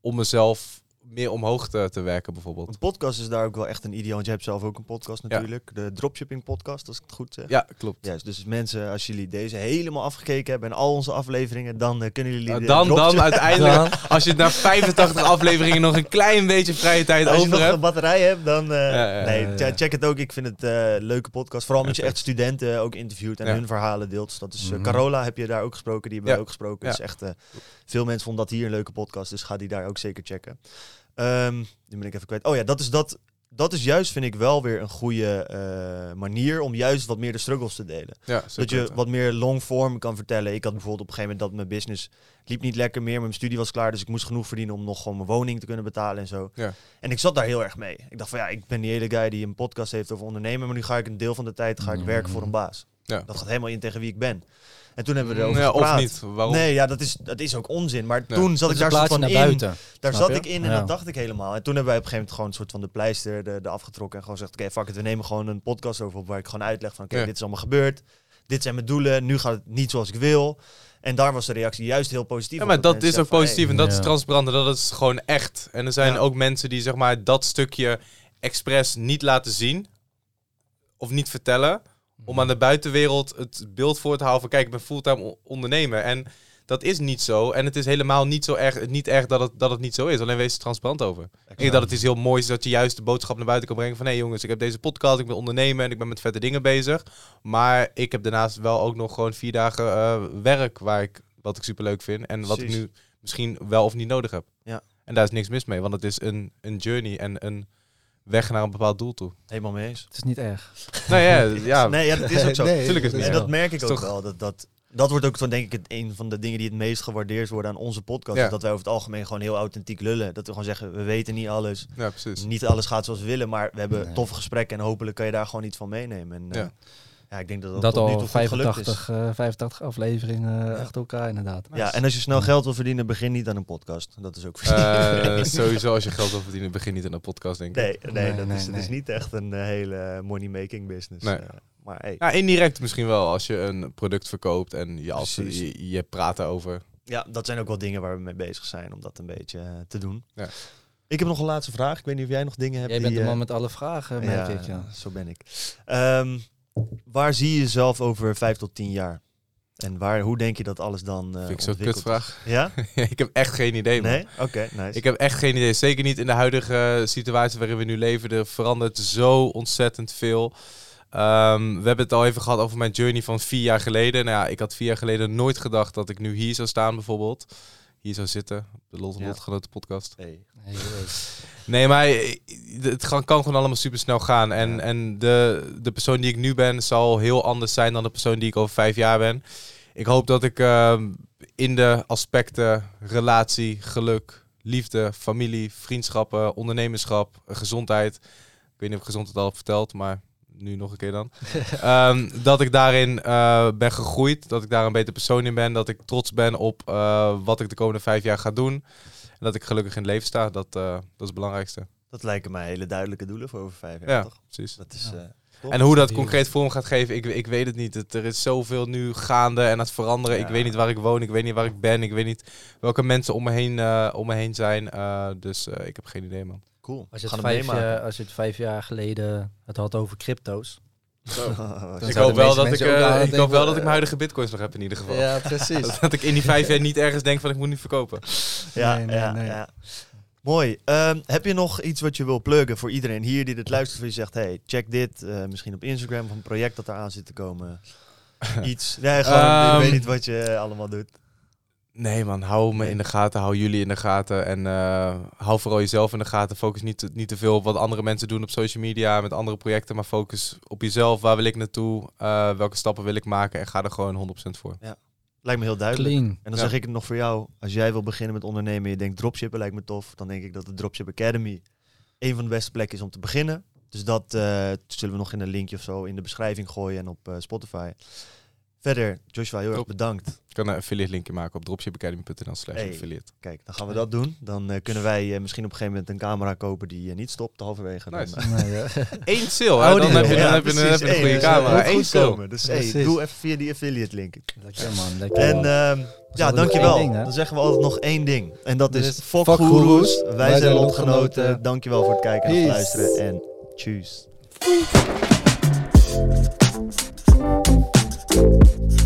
om mezelf meer omhoog te, te werken, bijvoorbeeld. Een podcast is daar ook wel echt een ideaal. Want je hebt zelf ook een podcast natuurlijk. De dropshipping podcast, als ik het goed zeg. Ja, klopt. Juist, dus mensen, als jullie deze helemaal afgekeken hebben en al onze afleveringen, dan eh, kunnen jullie... De dan, dan uiteindelijk, als je na 85 afleveringen nog een klein beetje vrije tijd Als je over nog hebt. een batterij hebt, dan... eh, Ja, ja, nee, ja, che- ja. check het ook. Ik vind het eh leuke podcast. Vooral omdat je echt studenten ook interviewt en Ja. hun verhalen deelt. Dus dat is eh, Mhm. Carola, heb je daar ook gesproken. Die hebben Ja. wij ook gesproken. Ja. Dus echt, eh, veel mensen vonden dat hier een leuke podcast. Dus ga die daar ook zeker checken. Ehm nu ben ik even kwijt. Oh ja, dat is dat... Dat is juist, vind ik, wel weer een goede eh, manier om juist wat meer de struggles te delen. Ja, Dat je wat meer long form kan vertellen. Ik had bijvoorbeeld op een gegeven moment dat mijn business liep niet lekker meer. Mijn studie was klaar, dus ik moest genoeg verdienen om nog gewoon mijn woning te kunnen betalen en zo. Ja. En ik zat daar heel erg mee. Ik dacht van ja, ik ben die hele guy die een podcast heeft over ondernemen, maar nu ga ik een deel van de tijd ga ik Mm. werken voor een baas. Ja. Dat gaat helemaal in tegen wie ik ben. En toen hebben we erover ja, gepraat. Of niet. Waarom? Nee, ja, dat is, dat is ook onzin. Maar Ja. toen zat Dat ik daar soort van naar in. buiten. Daar Snap zat je? ik in en Ja. dat dacht ik helemaal. En toen hebben wij op een gegeven moment gewoon een soort van de pleister de, de afgetrokken. En gewoon gezegd, oké, fuck it, we nemen gewoon een podcast over op waar ik gewoon uitleg van, oké, Ja. dit is allemaal gebeurd. Dit zijn mijn doelen, nu gaat het niet zoals ik wil. En daar was de reactie juist heel positief. Ja, maar dat is ook van, positief hey, en dat Ja. is transparant en dat is gewoon echt. En er zijn Ja. ook mensen die zeg maar dat stukje expres niet laten zien of niet vertellen om aan de buitenwereld het beeld voor te houden van kijk, ik ben fulltime ondernemer en dat is niet zo en het is helemaal niet zo erg, niet erg dat het, dat het niet zo is. Alleen wees er transparant over. Ik denk dat het is heel mooi is dat je juist de boodschap naar buiten kan brengen van hé hey jongens, ik heb deze podcast, ik ben ondernemer en ik ben met vette dingen bezig. Maar ik heb daarnaast wel ook nog gewoon vier dagen eh, werk waar ik, wat ik super leuk vind en wat ik nu misschien wel of niet nodig heb. Ja. En daar is niks mis mee, want het is een, een journey en een weg naar een bepaald doel toe. Helemaal mee eens. Het is niet erg. nou ja, ja Nee, ja, dat is ook zo. Nee, Tuurlijk is het En dat merk ik ook toch- wel. Dat, dat, dat wordt ook zo, denk ik het, een van de dingen die het meest gewaardeerd worden aan onze podcast. Ja. Dat wij over het algemeen gewoon heel authentiek lullen. Dat we gewoon zeggen, we weten niet alles. ja, precies. Niet alles gaat zoals we willen, maar we hebben Nee. toffe gesprekken en hopelijk kan je daar gewoon iets van meenemen. En, eh, Ja. Ja, ik denk dat dat, Dat tot nu al toe goed gelukt is. 85, eh 85 afleveringen Ja. achter elkaar inderdaad. Ja, en als je snel geld wil verdienen, begin niet aan een podcast. Dat is ook Eh, sowieso als je geld wil verdienen, begin niet aan een podcast, denk ik. Nee, nee, Nee, dat nee, is, het is niet echt een eh, hele money-making business. Nee. eh, maar hey, Ja, indirect misschien wel als je een product verkoopt en je, als, je, je praat erover. ja, dat zijn ook wel dingen waar we mee bezig zijn om dat een beetje eh, te doen. Ja. Ik heb nog een laatste vraag. Ik weet niet of jij nog dingen hebt. Jij bent die, de eh, man met alle vragen, merk ja, ik. Ja. zo ben ik. Ehm, waar zie je jezelf over vijf tot tien jaar? En waar, hoe denk je dat alles dan uh, Vind ik zo'n kutvraag. Ja? ik heb echt geen idee, man. Nee? Oké, nice. Ik heb echt geen idee. Zeker niet in de huidige situatie waarin we nu leven. Er verandert zo ontzettend veel. Ehm, we hebben het al even gehad over mijn journey van vier jaar geleden. Nou ja, ik had vier jaar geleden nooit gedacht dat ik nu hier zou staan bijvoorbeeld. Hier zou zitten, op de Lot Ja. Lotgenoten podcast. Hey. Hey, hey. Nee, maar het kan, kan gewoon allemaal super snel gaan. En, Ja. en de, de persoon die ik nu ben, zal heel anders zijn dan de persoon die ik over vijf jaar ben. Ik hoop dat ik ehm, in de aspecten relatie, geluk, liefde, familie, vriendschappen, ondernemerschap, gezondheid. Ik weet niet of ik gezondheid al heb verteld, maar nu nog een keer dan. Ehm, dat ik daarin eh, ben gegroeid, dat ik daar een beter persoon in ben, dat ik trots ben op eh, wat ik de komende vijf jaar ga doen. En dat ik gelukkig in het leven sta, dat, eh, dat is het belangrijkste. Dat lijken mij hele duidelijke doelen voor over vijf jaar, Ja, toch? precies. Dat is, Ja. eh. En hoe dat concreet vorm gaat geven, ik, ik weet het niet. Het, er is zoveel nu gaande en aan het veranderen. Ik weet niet waar ik woon, ik weet niet waar ik ben, ik weet niet welke mensen om me heen, eh, om me heen zijn. Eh, dus eh, ik heb geen idee, man. Cool. Als, je het vijf jaar, als je het vijf jaar geleden het had over crypto's. Ik hoop, wel dat ik, eh, ik hoop wel dat ik mijn huidige bitcoins nog heb in ieder geval. Ja, precies. Dat ik in die vijf jaar niet ergens denk van ik moet nu verkopen. Ja, Nee, nee, ja, nee. ja. Mooi. Ehm, heb je nog iets wat je wil pluggen voor iedereen hier die dit luistert? Waar je zegt, hey, check dit. eh, misschien op Instagram of een project dat eraan zit te komen. Iets. Nee, gewoon, ik Ehm, weet niet wat je allemaal doet. Nee man, hou me in de gaten, hou jullie in de gaten en eh, hou vooral jezelf in de gaten. Focus niet, te- niet te veel op wat andere mensen doen op social media met andere projecten, maar focus op jezelf. Waar wil ik naartoe? Eh, welke stappen wil ik maken? En ga er gewoon 100% voor. Lijkt me heel duidelijk. Clean. En dan Ja. zeg ik het nog voor jou. Als jij wil beginnen met ondernemen en je denkt dropshippen lijkt me tof. Dan denk ik dat de Dropship Academy een van de beste plekken is om te beginnen. Dus dat eh, zullen we nog in een linkje of zo in de beschrijving gooien en op eh, Spotify. Verder, Joshua, heel erg bedankt. Ik kan een affiliate linkje maken op dropshipacademy.nl slash Hey. affiliate. Kijk, dan gaan we dat doen. Dan eh, kunnen wij eh, misschien op een gegeven moment een camera kopen die eh, niet stopt halverwege. Dan, Nice. Nee, ja. Eén sale, hè? Oh, dan heb je, dan Ja, heb je, dan heb je een goede Hey, camera. Eén sale. Dus hey, doe even via die affiliate link. Lekker man, lekker En man. ehm, ja, dankjewel. ding, dan zeggen we altijd nog één ding. En dat is fuck Goeroes. Wij, Wij zijn lotgenoten. Dankjewel voor het kijken en het luisteren. En tjus. Thank you.